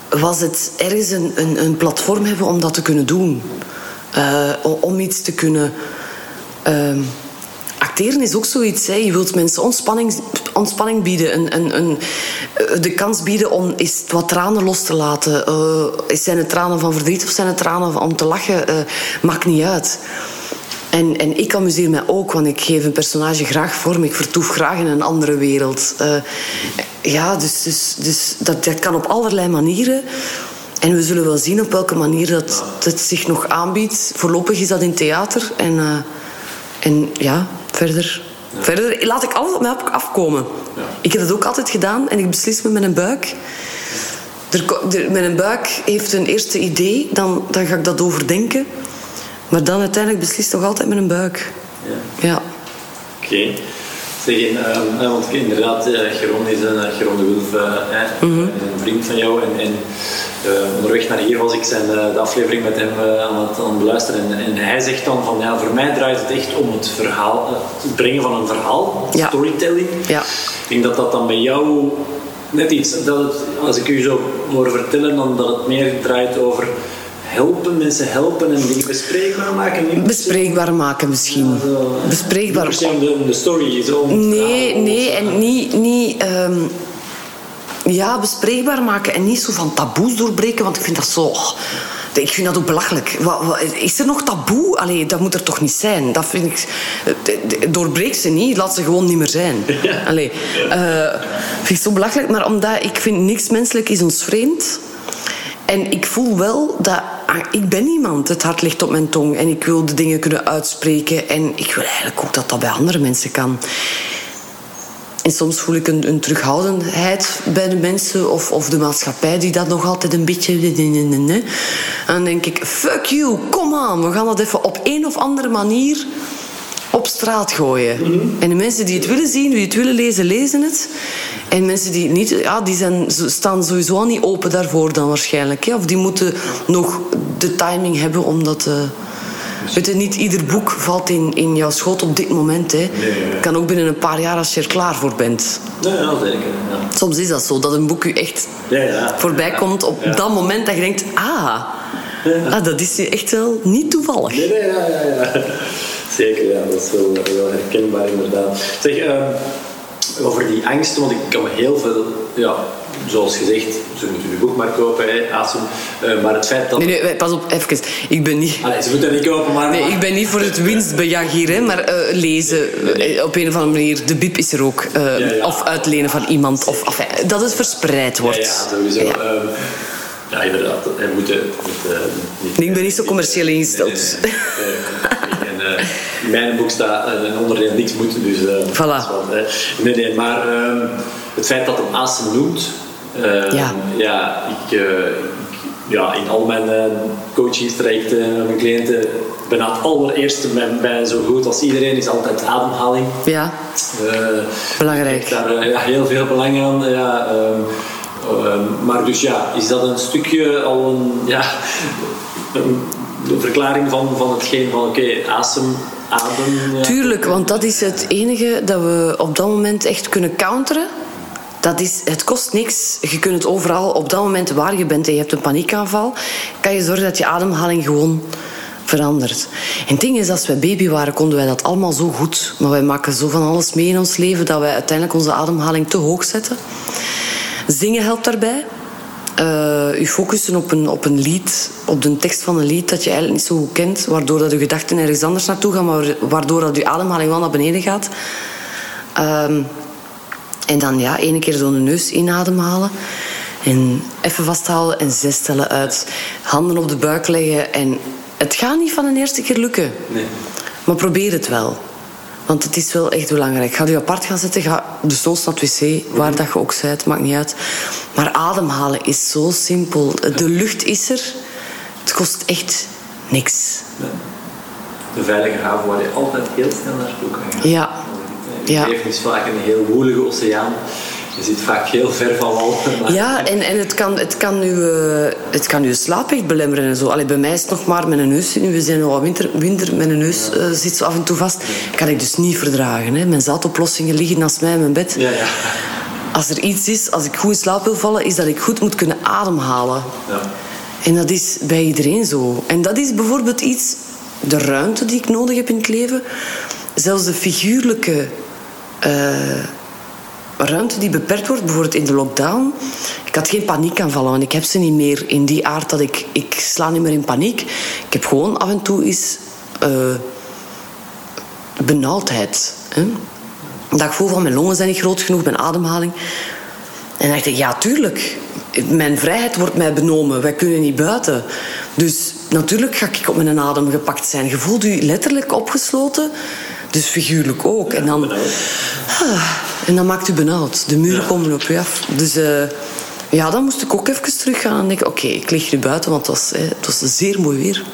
was het ergens een, een, een platform hebben om dat te kunnen doen. Uh, om iets te kunnen. Uh, acteren is ook zoiets. Hè. Je wilt mensen ontspanning, ontspanning bieden. Een, een, een, eh, de kans bieden om eens wat tranen los te laten. Uh, zijn het tranen van verdriet of zijn het tranen om te lachen? Maakt niet uit. En, en ik amuseer mij ook, want ik geef een personage graag vorm. Ik vertoef graag in een andere wereld. Uh, ja, dus, dus, dus dat, dat kan op allerlei manieren. En we zullen wel zien op welke manier dat, het zich nog aanbiedt. Voorlopig is dat in theater. En, uh, en ja, verder, ja. verder laat ik alles op mij afkomen. Ja. Ik heb dat ook altijd gedaan en ik beslis me met een buik. Er, er, met een buik heeft een eerste idee, dan, dan ga ik dat overdenken. Maar dan uiteindelijk beslist toch altijd met een buik. Ja. ja. Oké. Okay. Zeg, uh, want inderdaad, uh, Geron is een Geron de Wulf, uh, mm -hmm. een vriend van jou. En, en uh, onderweg naar hier was ik zijn, uh, de aflevering met hem uh, aan, het, aan het beluisteren. En, en, hij zegt dan van ja, voor mij draait het echt om het verhaal, het brengen van een verhaal, ja. storytelling. Ja. Ik denk dat dat dan bij jou net iets, dat het, als ik u zo hoor vertellen, dan dat het meer draait over helpen, mensen helpen en dingen bespreekbaar maken? Niet bespreekbaar maken misschien. Ja, zo, bespreekbaar. Niet de, de story zo. Nee, nee, en niet... niet um Ja, bespreekbaar maken en niet zo van taboes doorbreken, want ik vind dat zo... Ik vind dat ook belachelijk. Wat, wat, is er nog taboe? Allee, dat moet er toch niet zijn? Dat vind ik... Doorbreek ze niet, laat ze gewoon niet meer zijn. Allee, uh, vind ik zo belachelijk. Maar omdat ik vind, niks menselijk is ons vreemd. En ik voel wel dat ik ben iemand. Het hart ligt op mijn tong en ik wil de dingen kunnen uitspreken. En ik wil eigenlijk ook dat dat bij andere mensen kan. En soms voel ik een, een, terughoudendheid bij de mensen of, of de maatschappij die dat nog altijd een beetje. En dan denk ik: fuck you, kom aan, we gaan dat even op een of andere manier op straat gooien. Mhm. En de mensen die het willen zien, die het willen lezen, lezen het. En mensen die het niet, ja, die zijn, staan sowieso al niet open daarvoor dan waarschijnlijk. Of die moeten nog de timing hebben om dat. Uh, Weet je, niet ieder boek valt in, in jouw schoot op dit moment. Hè. Kan ook binnen een paar jaar als je er klaar voor bent. Ja, ja zeker. Ja. Soms is dat zo, dat een boek je echt ja, voorbij komt op dat moment dat je denkt... Ah, ah, dat is echt wel niet toevallig. Nee, nee, ja, ja, ja. Zeker, ja. Dat is wel, wel herkenbaar inderdaad. Zeg, uh, over die angsten, want ik kan heel veel... Ja, zoals gezegd, ze moeten uw boek maar kopen, hè, Asum. Uh, maar het feit dat... Nee, nee, pas op, even. Ik ben niet... Allee, ze moeten niet kopen, maar... Nee, ik ben niet voor het winstbejag hier, hè, maar uh, lezen uh, op een of andere manier. De bib is er ook. Ja, ja. Of uitlenen van iemand. Of, of dat het verspreid wordt. Ja, ja sowieso. Ja. Ehm, ja, inderdaad. Hij moet, moet niet, ik ben niet zo commercieel ingesteld. Nee, nee, en, in mijn boek staat een onderdeel niks moeten, dus... voilà. Wat, nee, nee, maar uh, het feit dat hem Asem noemt, uh, ja. ja, ik, ja, in al mijn uh, coachingstrajecten met mijn cliënten ben het allereerste bij, bij, zo goed als iedereen is altijd ademhaling. Ja, belangrijk. Ik daar ja, heel veel belang aan. Ja, um, maar dus ja, is dat een stukje al een, ja, een, een verklaring van, van hetgeen van oké, okay, adem. Tuurlijk, want dat is het enige dat we op dat moment echt kunnen counteren. Dat is, het kost niks. Je kunt het overal, op dat moment waar je bent en je hebt een paniekaanval, kan je zorgen dat je ademhaling gewoon verandert. En het ding is, als wij baby waren, konden wij dat allemaal zo goed. Maar wij maken zo van alles mee in ons leven dat wij uiteindelijk onze ademhaling te hoog zetten. Zingen helpt daarbij. Uh, u focussen op een, op een lied, op de tekst van een lied dat je eigenlijk niet zo goed kent, waardoor dat je gedachten ergens anders naartoe gaan, maar waardoor dat je ademhaling wel naar beneden gaat. Uh, en dan ja, één keer zo de neus inademhalen. En even vasthouden en zes tellen uit. Handen op de buik leggen. En het gaat niet van de eerste keer lukken. Nee. Maar probeer het wel. Want het is wel echt belangrijk. Ga je apart gaan zitten, ga de soos naar het wc, waar dat je ook bent, maakt niet uit. Maar ademhalen is zo simpel. De lucht is er. Het kost echt niks. De veilige haven waar je altijd heel snel naartoe kan gaan. Ja. Het ja. leven is vaak een heel woelige oceaan. Je zit vaak heel ver van wal. Ja, en, en het, kan, het, kan u, het kan u slaap echt belemmeren en zo. Allee, bij mij is het nog maar met een neus zitten. We zijn al winter, winter met een neus uh, zit zo af en toe vast. Kan ik dus niet verdragen. Hè. Mijn zaadoplossingen liggen naast mij in mijn bed. Ja, ja. Als er iets is, als ik goed in slaap wil vallen, is dat ik goed moet kunnen ademhalen. Ja. En dat is bij iedereen zo. En dat is bijvoorbeeld iets, de ruimte die ik nodig heb in het leven. Zelfs de figuurlijke uh, ruimte die beperkt wordt, bijvoorbeeld in de lockdown. Ik had geen paniekaanvallen, want ik heb ze niet meer in die aard dat ik... Ik sla niet meer in paniek. Ik heb gewoon af en toe eens... Uh, benauwdheid. Hè? Dat ik voel van mijn longen zijn niet groot genoeg, mijn ademhaling. En dan dacht ik, ja, tuurlijk. Mijn vrijheid wordt mij benomen. Wij kunnen niet buiten. Dus natuurlijk ga ik op mijn adem gepakt zijn. Je voelt je letterlijk opgesloten. Dus figuurlijk ook. En dan, ah, en dan maakt u benauwd. De muren komen op u af. Dus uh, ja, dan moest ik ook even teruggaan en denken: oké, ik lig nu buiten, want het was, het was zeer mooi weer.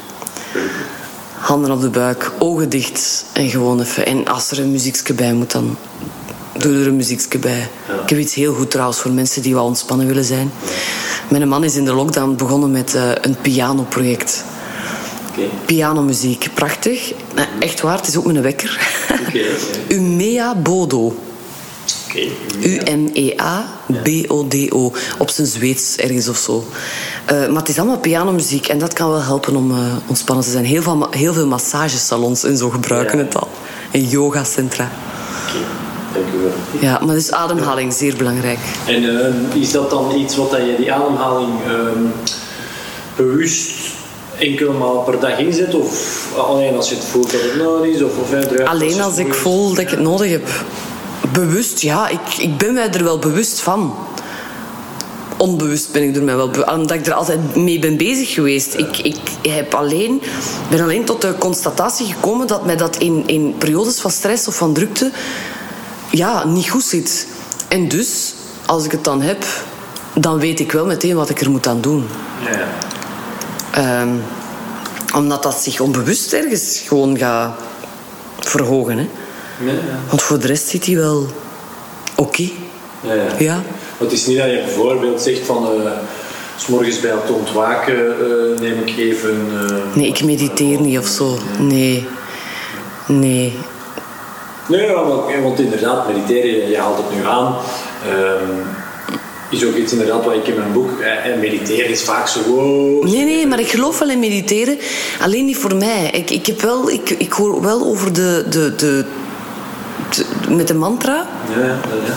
Handen op de buik, ogen dicht en gewoon even. En als er een muziekje bij moet, dan doe er een muziekje bij. Ik heb iets heel goed trouwens voor mensen die wel ontspannen willen zijn. Mijn man is in de lockdown begonnen met uh, een pianoproject. Okay. Pianomuziek, prachtig. Nou, echt waar, het is ook een wekker. Okay, Umea Bodo. U-M-E-A-B-O-D-O. Op zijn Zweeds ergens of zo. Uh, maar het is allemaal pianomuziek en dat kan wel helpen om uh, ontspannen te zijn. Heel veel, heel veel massagesalons en zo gebruiken ja. het al. En yogacentra. Dank u wel. Ja, maar dus ademhaling, zeer belangrijk. En uh, is dat dan iets wat je die ademhaling uh, bewust enkele maal per dag inzet? Of alleen als je het voelt dat het nodig is? Of, of alleen als ik voel dat ik het nodig heb. Bewust, ja. Ik, ik ben mij er wel bewust van onbewust ben ik er mij wel omdat ik er altijd mee ben bezig geweest. Ik, ik heb alleen, ben alleen tot de constatatie gekomen dat mij dat in, in periodes van stress of van drukte ja, niet goed zit. En dus, als ik het dan heb, dan weet ik wel meteen wat ik er moet aan doen. Ja. Ehm, omdat dat zich onbewust ergens gewoon gaat verhogen. Hè? Ja, Want voor de rest zit hij wel oké. Ja, ja. ja. Het is niet dat je bijvoorbeeld zegt van... Uh, S morgens bij het ontwaken uh, neem ik even... Uh, nee, ik mediteer niet of zo. Nee. Nee. Nee, want inderdaad, mediteren, je haalt het nu aan. Uh, is ook iets inderdaad wat ik in mijn boek... En mediteren is vaak zo... Wow, nee, nee, maar ik geloof wel in mediteren. Alleen niet voor mij. Ik, ik, heb wel, ik, ik hoor wel over de, de, de met de mantra. Ja, ja, ja.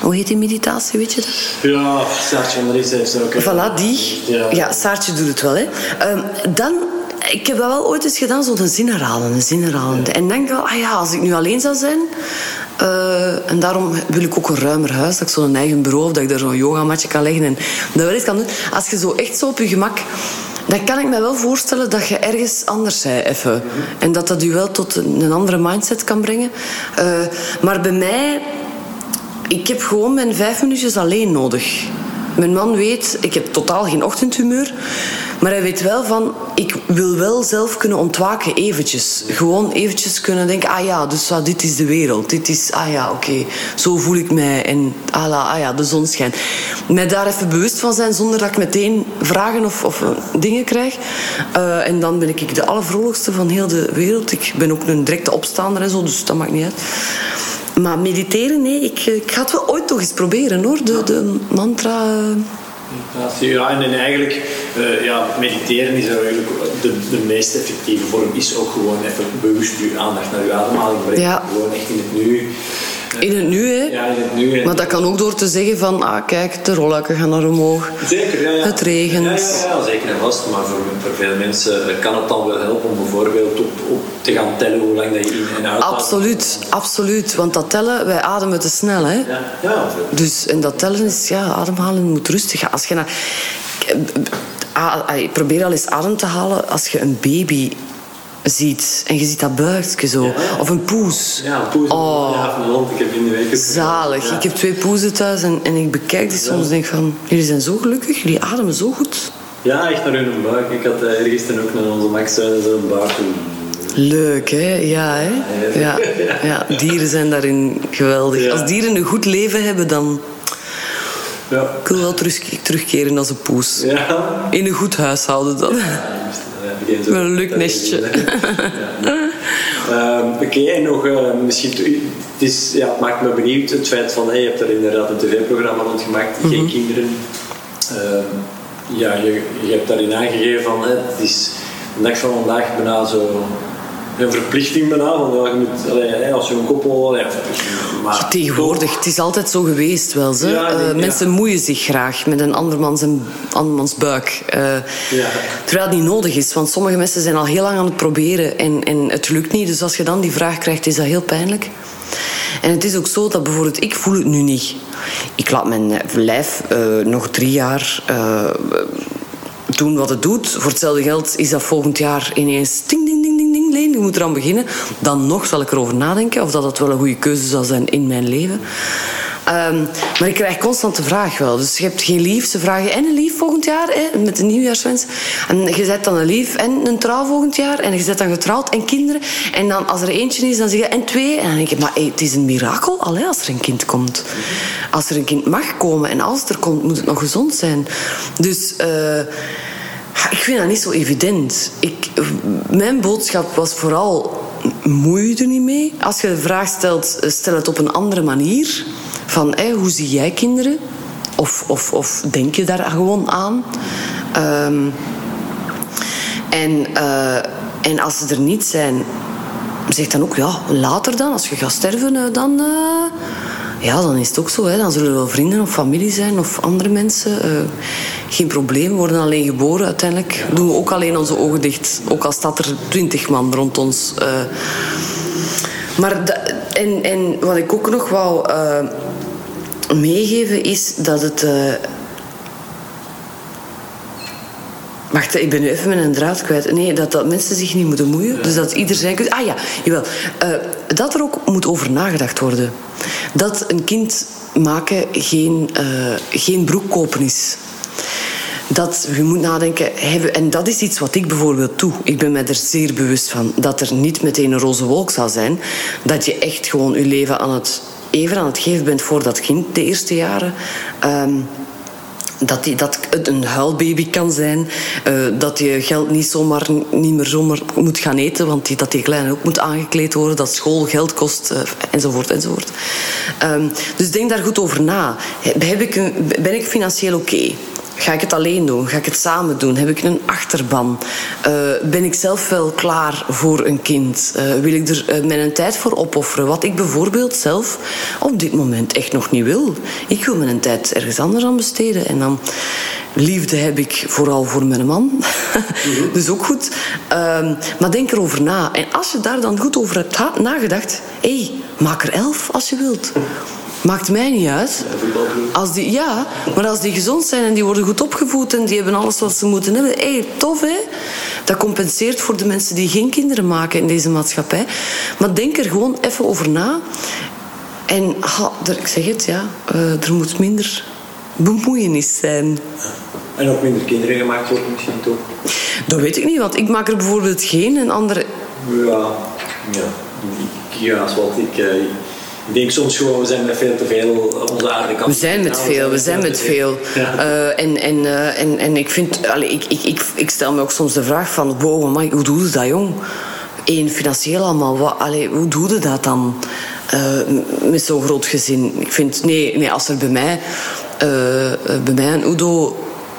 Hoe heet die meditatie, weet je dat? Ja, Saartje Andries heeft ze ook. Voilà, die. Ja. ja, Saartje doet het wel. Hè. Um, dan ik heb dat wel ooit eens gedaan, zo'n zin herhalen, een zin herhalen. En denk wel, ah ja, als ik nu alleen zou zijn... Uh, en daarom wil ik ook een ruimer huis, dat ik zo'n eigen bureau heb, dat ik daar zo'n yogamatje kan leggen en dat wel eens kan doen. Als je zo echt zo op je gemak... Dan kan ik me wel voorstellen dat je ergens anders zei, even. En dat dat u wel tot een andere mindset kan brengen. Uh, maar bij mij ik heb gewoon mijn vijf minuutjes alleen nodig. Mijn man weet, ik heb totaal geen ochtendhumeur. Maar hij weet wel van, ik wil wel zelf kunnen ontwaken eventjes. Gewoon eventjes kunnen denken, ah ja, dus ah, dit is de wereld. Dit is, ah ja, oké, zo voel ik mij. En ah, ah ja, de zon schijnt. Mij daar even bewust van zijn, zonder dat ik meteen vragen of, of dingen krijg. Uh, en dan ben ik de allervrolijkste van heel de wereld. Ik ben ook een directe opstaander en zo, dus dat maakt niet uit. Maar mediteren, nee, ik, ik ga het wel ooit toch eens proberen hoor. De, de mantra. Ja, en eigenlijk, uh, ja, mediteren is eigenlijk de, de meest effectieve vorm, is ook gewoon even bewust je aandacht naar je ademhaling brengen. Ja. Gewoon echt in het nu. In het nu, hè? Ja, in het nu. Maar dat kan ook door te zeggen van, ah, kijk, de rolluiken gaan naar omhoog. Zeker, ja. ja. Het regent. Ja, ja, zeker en vast. Maar voor, voor veel mensen kan het dan wel helpen om bijvoorbeeld op, op te gaan tellen hoe lang dat je in en uit Absoluut, absoluut. Want dat tellen, wij ademen te snel, hè? Ja, ja. Dus, en dat tellen is, ja, ademhalen moet rustig. Als je naar... Probeer al eens adem te halen als je een baby ziet. En je ziet dat buikje zo. Of een poes. Ja, een poes. Oh. Ja, van een hond. Ik heb in de week Zalig. Ik heb twee poezen thuis en, en ik bekijk die soms en denk van... Jullie zijn zo gelukkig. Jullie ademen zo goed. Ja, echt naar hun buik. Ik had uh, gisteren ook naar onze Max zo'n buik. Leuk, hè? Ja, hè? Ja, ja. dieren zijn daarin geweldig. Als dieren een goed leven hebben, dan... Ja. Ik wil wel terug, terugkeren als een poes. Ja. In een goed huishouden dan. Een leuk nestje. Uh, Oké, en nog uh, misschien... Het, is, ja, het maakt me benieuwd, het feit van... Hey, je hebt er inderdaad een tv-programma rondgemaakt, mm -hmm. geen kinderen. Uh, ja, je, je hebt daarin aangegeven van... Hey, het is de dag van vandaag bijna zo een verplichting bijna. Want ja, je moet, allee, als je een koppel... Ja, maar Tegenwoordig, het is altijd zo geweest wel. Ze. Ja, uh, mensen moeien zich graag met een andermans, een andermans buik. Uh, ja. Terwijl het niet nodig is, want sommige mensen zijn al heel lang aan het proberen en, en het lukt niet. Dus als je dan die vraag krijgt, is dat heel pijnlijk. En het is ook zo dat bijvoorbeeld, ik voel het nu niet. Ik laat mijn lijf uh, nog drie jaar doen wat het doet. Voor hetzelfde geld is dat volgend jaar ineens ding, ding, ding, ding, ding, leen. Je moet eraan beginnen. Dan nog zal ik erover nadenken of dat, dat wel een goede keuze zal zijn in mijn leven. Um, maar ik krijg constant de vraag wel. Dus je hebt geen lief. Ze vragen en een lief volgend jaar, hè, met de nieuwjaarswens. En je zet dan een lief en een trouw volgend jaar. En je zet dan getrouwd en kinderen. En dan als er eentje is, dan zeg je en twee. En dan denk je, maar het is een mirakel als er een kind komt. Als er een kind mag komen en als het er komt, moet het nog gezond zijn. Dus... Uh, ik vind dat niet zo evident. Ik, mijn boodschap was vooral: moei er niet mee. Als je de vraag stelt, stel het op een andere manier. Van hoe zie jij kinderen? Of, of, of denk je daar gewoon aan? Um, en, uh, en als ze er niet zijn, zegt dan ook, ja, later dan, als je gaat sterven, eh, dan... eh, ja, dan is het ook zo. Hè. Dan zullen er wel vrienden of familie zijn of andere mensen. eh, geen probleem, we worden alleen geboren. Uiteindelijk doen we ook alleen onze ogen dicht. Ook al staat er twintig man rond ons. eh. maar en, en wat ik ook nog wou eh, meegeven is dat het... eh, Wacht, ik ben nu even een draad kwijt. Nee, dat, dat mensen zich niet moeten moeien. Dus dat ieder zijn... Ah ja, jawel. Eh, dat er ook moet over nagedacht worden. Dat een kind maken geen, eh, geen broek kopen is. Dat je moet nadenken, en dat is iets wat ik bijvoorbeeld doe. Ik ben me er zeer bewust van dat er niet meteen een roze wolk zal zijn. Dat je echt gewoon je leven aan het, even aan het geven bent voor dat kind de eerste jaren. Ehm, dat, die, dat het een huilbaby kan zijn. eh, dat je geld niet, zomaar, niet meer zomaar moet gaan eten. Want die, dat die kleine ook moet aangekleed worden. Dat school geld kost. eh, enzovoort, enzovoort. Ehm, dus denk daar goed over na. Heb ik ben ik financieel oké? Ga ik het alleen doen? Ga ik het samen doen? Heb ik een achterban? Eh, ben ik zelf wel klaar voor een kind? Eh, wil ik er eh, mijn tijd voor opofferen? Wat ik bijvoorbeeld zelf op dit moment echt nog niet wil. Ik wil mijn tijd ergens anders aan besteden. En dan liefde heb ik vooral voor mijn man. dus ook goed. Ehm, maar denk erover na. En als je daar dan goed over hebt ha- nagedacht... hé, hey, maak er elf als je wilt. Maakt mij niet uit. Als die, ja, maar als die gezond zijn en die worden goed opgevoed en die hebben alles wat ze moeten hebben, hé, tof hè. Dat compenseert voor de mensen die geen kinderen maken in deze maatschappij. Maar denk er gewoon even over na. En ha, er- ik zeg het, ja, eh, er moet minder bemoeienis zijn. En ook minder kinderen gemaakt worden misschien toch? Dat weet ik niet, want ik maak er bijvoorbeeld geen en andere. Ja, ja. Ik, ja, zoals ik, eh, ik denk soms gewoon, we zijn met veel te veel onze aarde kant. We zijn met veel, we zijn met veel. Eh, en, en, eh, en, en ik vind, allee, ik, ik, ik, ik stel me ook soms de vraag van, wow, amai, hoe doe je dat, jong? Eén, financieel allemaal, wat, allee, hoe doe je dat dan? eh, met zo'n groot gezin. Ik vind, nee, nee als er bij mij, eh, eh, bij mij en Udo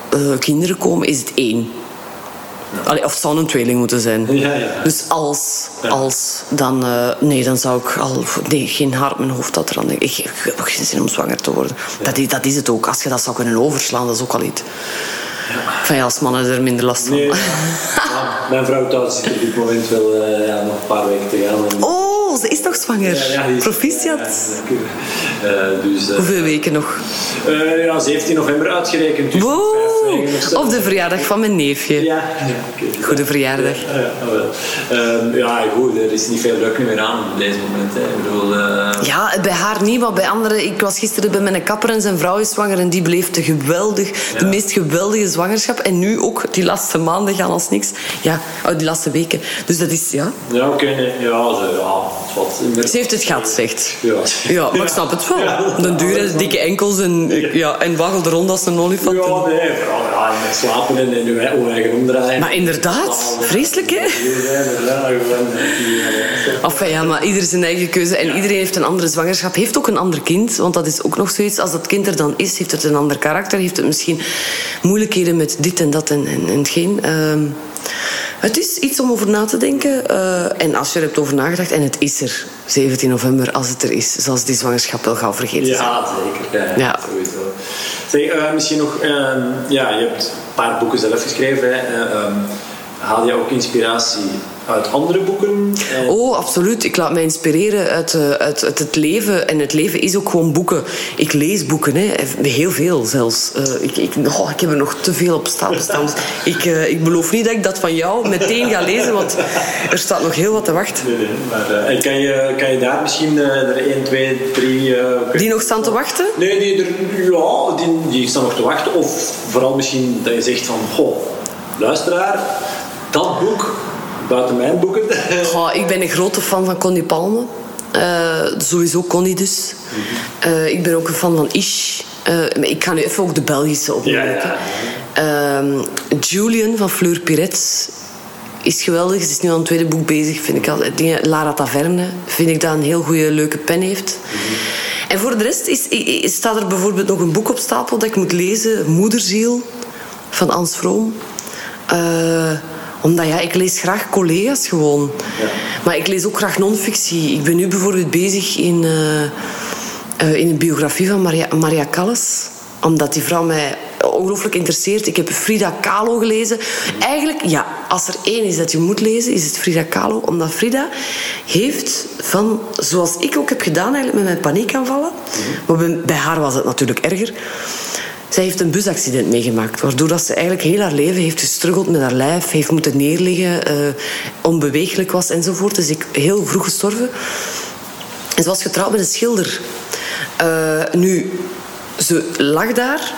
eh, kinderen komen, is het één. Allee, of het zou een tweeling moeten zijn. Ja, ja. Dus als, als dan... eh, nee, dan zou ik al... Nee, geen haar op mijn hoofd dat er aan. Ik, ik heb ook geen zin om zwanger te worden. Dat, is, dat is het ook. Als je dat zou kunnen overslaan, dat is ook al iets. Van ja, als mannen er minder last van. Nee, mijn vrouw thuis zit op dit moment wel eh, ja, nog een paar weken te gaan. En- Oh, ze is nog zwanger. Ja, ja, die is- Proficiat. Ja, eh, dus, eh, Hoeveel weken nog? eh, ja, 17 november uitgerekend. Dus Wow. of zo. De verjaardag van mijn neefje. Ja. Goede verjaardag. Ja, ja, wel. Ehm, ja, goed, er is niet veel druk meer aan op deze moment. Hè. Ik bedoel, Ja, bij haar niet, maar bij anderen. Ik was gisteren bij mijn kapper en zijn vrouw is zwanger en die beleefde geweldig. De meest geweldige zwangerschap. En nu ook, die laatste maanden gaan als niks. Ja, oh, die laatste weken. Dus dat is, ja. ja, oké, nee, ja, ze, ja, in Ze heeft het gehad, zegt. Ja. Ja, maar ik snap het wel. Ja. De dure, dikke enkels en, ja, en waggelde rond als een olifant. Ja, nee, vooral ja, met slapen en, ei- uw eigen omdraaien. Maar inderdaad, vreselijk hè? Enfin ja, maar ieder zijn eigen keuze. En iedereen heeft een andere zwangerschap. Heeft ook een ander kind. Want dat is ook nog zoiets. Als dat kind er dan is, heeft het een ander karakter. Heeft het misschien moeilijkheden met dit en dat en, en, en hetgeen. Ehm, het is iets om over na te denken. eh, en als je er hebt over nagedacht, en het is er, 17 november, als het er is, zal die zwangerschap wel gauw vergeten zijn. Ja, zeker. Ja, Ja. Sowieso. Zeg, eh, misschien nog... ehm, ja, je hebt een paar boeken zelf geschreven. Hè. Eh, ehm, haal je ook inspiratie uit andere boeken? Eh, Oh, absoluut. Ik laat mij inspireren uit, eh, uit, uit het leven. En het leven is ook gewoon boeken. Ik lees boeken, hè. heel veel zelfs. Eh, ik, ik, oh, ik heb er nog te veel op staan. Dus ik, ik beloof niet dat ik dat van jou meteen ga lezen, want er staat nog heel wat te wachten. Nee, nee, maar, en kan je, kan je daar misschien er 1, 2, 3... eh, Die nog staan te wachten? Nee, die, er, ja, die, die staan nog te wachten. Of vooral misschien dat je zegt van... Goh, luisteraar, dat boek, buiten mijn boeken... Goh, ik ben een grote fan van Connie Palme. Eh, sowieso Connie dus. Eh, ik ben ook een fan van Ish. Maar ik ga nu even ook de Belgische opnemen. Ja, ja. Ehm, Julian van Fleur Piret is geweldig. Ze is nu aan het tweede boek bezig, vind ik altijd. Dingen- Lara Taverne vind ik dat een heel goede, leuke pen heeft. En voor de rest is, i- i- staat er bijvoorbeeld nog een boek op stapel dat ik moet lezen. Moederziel van Ans Vroom. Omdat ja, ik lees graag collega's gewoon. Ja. Maar ik lees ook graag non-fictie. Ik ben nu bijvoorbeeld bezig in, uh, uh, in een biografie van Maria, Maria Callas omdat die vrouw mij ongelooflijk interesseert. Ik heb Frida Kahlo gelezen. Eigenlijk, ja, als er één is dat je moet lezen, is het Frida Kahlo. Omdat Frida heeft van, zoals ik ook heb gedaan eigenlijk met mijn paniekaanvallen. Maar bij haar was het natuurlijk erger. Zij heeft een busaccident meegemaakt, waardoor dat ze eigenlijk heel haar leven heeft gestruggeld met haar lijf, heeft moeten neerliggen, uh, onbeweeglijk was enzovoort. Dus ik heel vroeg gestorven. En ze was getrouwd met een schilder. Uh, nu, ze lag daar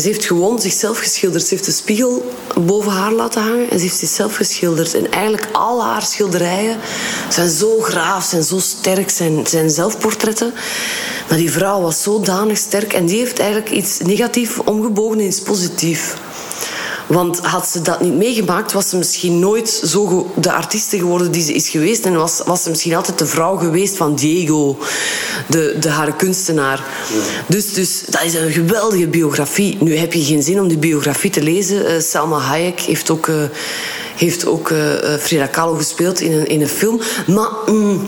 ze heeft gewoon zichzelf geschilderd. Ze heeft een spiegel boven haar laten hangen en ze heeft zichzelf geschilderd. En eigenlijk al haar schilderijen zijn zo graaf, zijn zo sterk, zijn, zijn zelfportretten. Maar die vrouw was zodanig sterk en die heeft eigenlijk iets negatief omgebogen in iets positiefs. Want had ze dat niet meegemaakt, was ze misschien nooit zo de artieste geworden die ze is geweest. En was, was ze misschien altijd de vrouw geweest van Diego, de, de haar kunstenaar. Dus, dus dat is een geweldige biografie. Nu heb je geen zin om die biografie te lezen. Uh, Salma Hayek heeft ook, uh, heeft ook uh, Frida Kahlo gespeeld in een, in een film. Maar mm,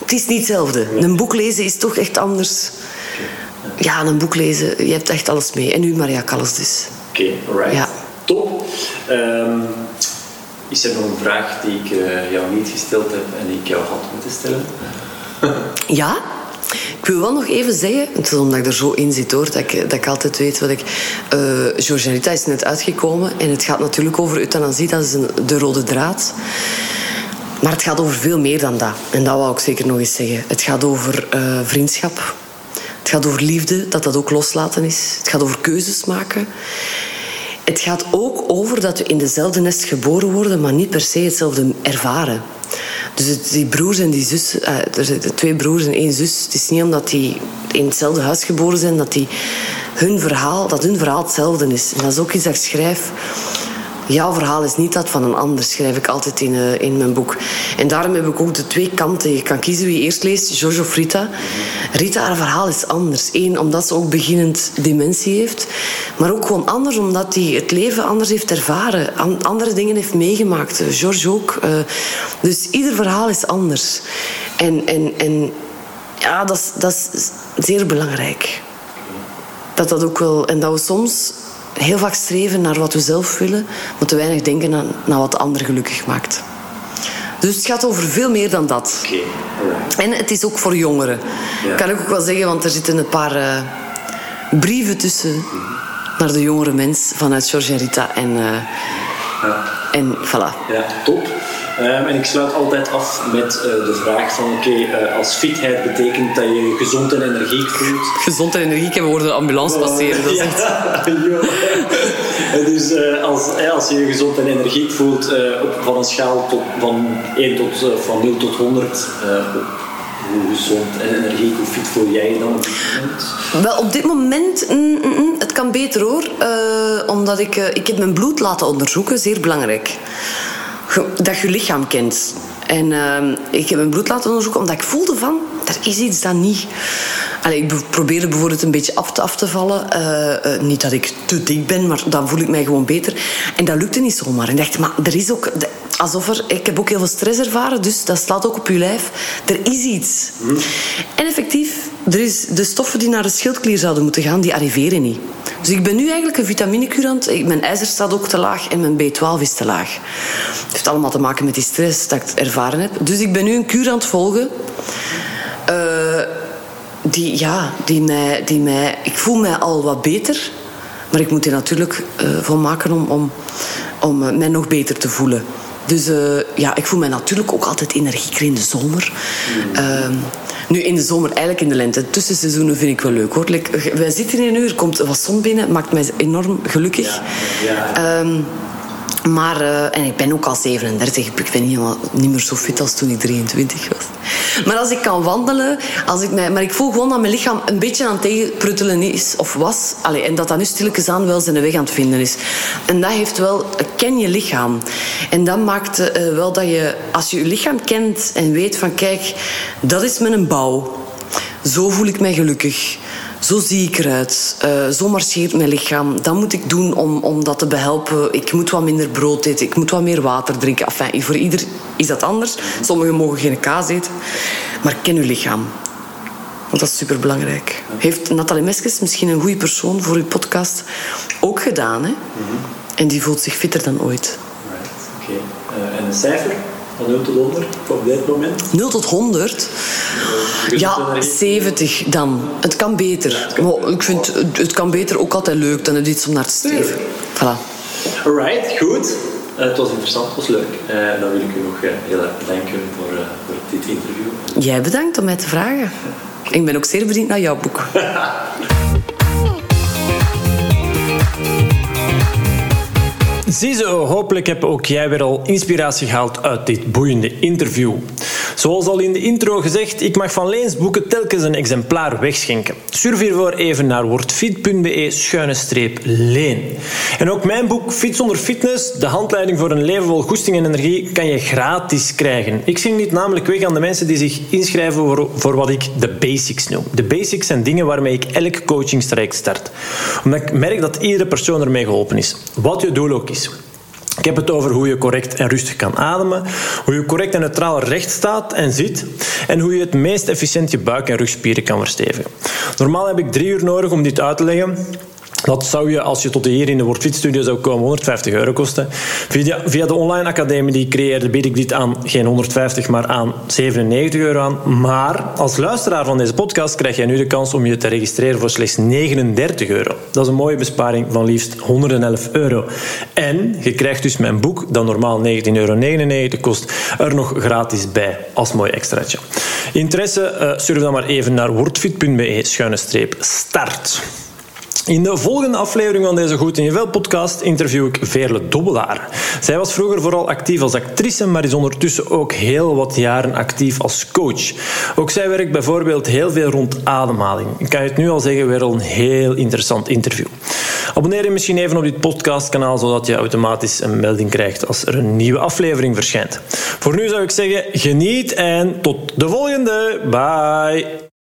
het is niet hetzelfde. Een boek lezen is toch echt anders. Ja, een boek lezen, je hebt echt alles mee. En nu Maria Callas dus. Oké, okay, right. Ja. Top. Um, is er nog een vraag die ik uh, jou niet gesteld heb en die ik jou had moeten stellen? ja. Ik wil wel nog even zeggen, het is omdat ik er zo in zit hoor, dat ik, dat ik altijd weet wat ik. Uh, is net uitgekomen en het gaat natuurlijk over euthanasie, dat is de rode draad. Maar het gaat over veel meer dan dat. En dat wou ik zeker nog eens zeggen. Het gaat over uh, vriendschap. Het gaat over liefde, dat dat ook loslaten is. Het gaat over keuzes maken. Het gaat ook over dat we in dezelfde nest geboren worden, maar niet per se hetzelfde ervaren. Dus die broers en die zus, uh, er zijn twee broers en één zus. Het is niet omdat die in hetzelfde huis geboren zijn dat, die hun verhaal, dat hun verhaal hetzelfde is. En dat is ook iets dat ik schrijf jouw verhaal is niet dat van een ander, schrijf ik altijd in, uh, in mijn boek. En daarom heb ik ook de twee kanten. Je kan kiezen wie je eerst leest, Jojo of Rita. Rita, haar verhaal is anders. Eén, omdat ze ook beginnend dementie heeft. Maar ook gewoon anders, omdat hij het leven anders heeft ervaren. andere dingen heeft meegemaakt. George ook. Uh, dus ieder verhaal is anders. En, en, en ja, dat dat is zeer belangrijk. Dat dat ook wel... En dat we soms heel vaak streven naar wat we zelf willen, maar te weinig denken aan, naar wat de ander gelukkig maakt. Dus het gaat over veel meer dan dat. En het is ook voor jongeren. Kan ik ook wel zeggen, want er zitten een paar uh, brieven tussen naar de jongere mens vanuit George en Rita. En, uh, ja. en voilà. Ja, top. Um, en ik sluit altijd af met uh, de vraag van oké, okay, uh, als fitheid betekent dat je gezond en energiek voelt. Gezond en energiek hebben we de ambulance oh, passeren. Dat is echt... dus uh, als, als je je gezond en energiek voelt op, van een schaal tot, van 1 tot, van 0 tot 100, hoe gezond en energiek, hoe fit voel jij je dan op dit moment? Wel, op dit moment, mm, mm, mm het kan beter hoor. omdat ik, ik heb mijn bloed laten onderzoeken, zeer belangrijk dat je lichaam kent. En uh, ik heb mijn bloed laten onderzoeken omdat ik voelde van, er is iets dat niet... Allee, ik probeerde bijvoorbeeld een beetje af te, af te vallen. Uh, uh, niet dat ik te dik ben, maar dan voel ik mij gewoon beter. En dat lukte niet zomaar. En ik dacht, maar er is ook... Alsof er... Ik heb ook heel veel stress ervaren, dus dat slaat ook op je lijf. Er is iets. En effectief, er is de stoffen die naar de schildklier zouden moeten gaan, die arriveren niet. Dus ik ben nu eigenlijk een vitaminecurant. Mijn ijzer staat ook te laag en mijn B12 is te laag. Het heeft allemaal te maken met die stress dat ik ervaren heb. Dus ik ben nu een het volgen. Uh, die, ja, die mij, die mij... Ik voel mij al wat beter. Maar ik moet die natuurlijk uh, volmaken om, om, om uh, mij nog beter te voelen. Dus uh, ja, ik voel mij natuurlijk ook altijd energieker in de zomer. Mm. Nu, in de zomer, eigenlijk in de lente. Tussenseizoenen vind ik wel leuk hoor. Like, wij zitten hier nu, er komt wat zon binnen, maakt mij enorm gelukkig. Ja, ja. Um, maar, uh, en ik ben ook al 37, ik ben niet, helemaal, niet meer zo fit als toen ik 23 was. Maar als ik kan wandelen, als ik mij, maar ik voel gewoon dat mijn lichaam een beetje aan het tegenpruttelen is of was. Allee, en dat dat nu stilletjes aan wel zijn weg aan het vinden is. En dat heeft wel, ken je lichaam. En dat maakt uh, wel dat je, als je je lichaam kent en weet van kijk, dat is mijn bouw. Zo voel ik mij gelukkig. Zo zie ik eruit, uh, zo marcheert mijn lichaam. Dat moet ik doen om, om dat te behelpen. Ik moet wat minder brood eten, ik moet wat meer water drinken. Enfin, voor ieder is dat anders. Sommigen mogen geen kaas eten. Maar ken uw lichaam. Want dat is superbelangrijk. Heeft Nathalie Meskes, misschien een goede persoon voor uw podcast, ook gedaan. Hè? En die voelt zich fitter dan ooit. Oké. Eh, en een cijfer? Van 0 tot 100 op dit moment? 0 tot 100? Ja, 70 dan. Het kan beter. maar ik vind het kan beter ook altijd leuk dan het iets om naar te streven. Voilà. Alright, goed. Uh, het was interessant, het was leuk. Uh, dan wil ik u nog uh, heel erg bedanken voor, voor dit interview. Jij bedankt om mij te vragen. Ik ben ook zeer benieuwd naar jouw boek. Ziezo, hopelijk heb ook jij weer al inspiratie gehaald uit dit boeiende interview. Zoals al in de intro gezegd, ik mag van Leens boeken telkens een exemplaar wegschenken. Surf hiervoor even naar wordfit.be-leen. En ook mijn boek Fit zonder fitness, de handleiding voor een leven vol goesting en energie, kan je gratis krijgen. Ik zing dit namelijk weg aan de mensen die zich inschrijven voor, voor wat ik de basics noem. De basics zijn dingen waarmee ik elk coachingstraject start. Omdat ik merk dat iedere persoon ermee geholpen is. Wat je doel ook is. Ik heb het over hoe je correct en rustig kan ademen, hoe je correct en neutraal recht staat en zit en hoe je het meest efficiënt je buik- en rugspieren kan verstevigen. Normaal heb ik drie uur nodig om dit uit te leggen. Dat zou je, als je tot hier in de WordFit Studio zou komen, 150 euro kosten. Via, via de online academie die ik creëerde, bied ik dit aan geen 150, maar aan 97 euro aan. Maar als luisteraar van deze podcast krijg jij nu de kans om je te registreren voor slechts 39 euro. Dat is een mooie besparing van liefst 111 euro. En je krijgt dus mijn boek, dat normaal 19,99 euro kost, er nog gratis bij als mooi extraatje. Interesse, uh, surf dan maar even naar wordfit.be-start. In de volgende aflevering van deze Goed in je podcast interview ik Veerle Dobbelaar. Zij was vroeger vooral actief als actrice, maar is ondertussen ook heel wat jaren actief als coach. Ook zij werkt bijvoorbeeld heel veel rond ademhaling. Ik kan je het nu al zeggen, weer een heel interessant interview. Abonneer je misschien even op dit podcastkanaal, zodat je automatisch een melding krijgt als er een nieuwe aflevering verschijnt. Voor nu zou ik zeggen, geniet en tot de volgende. Bye!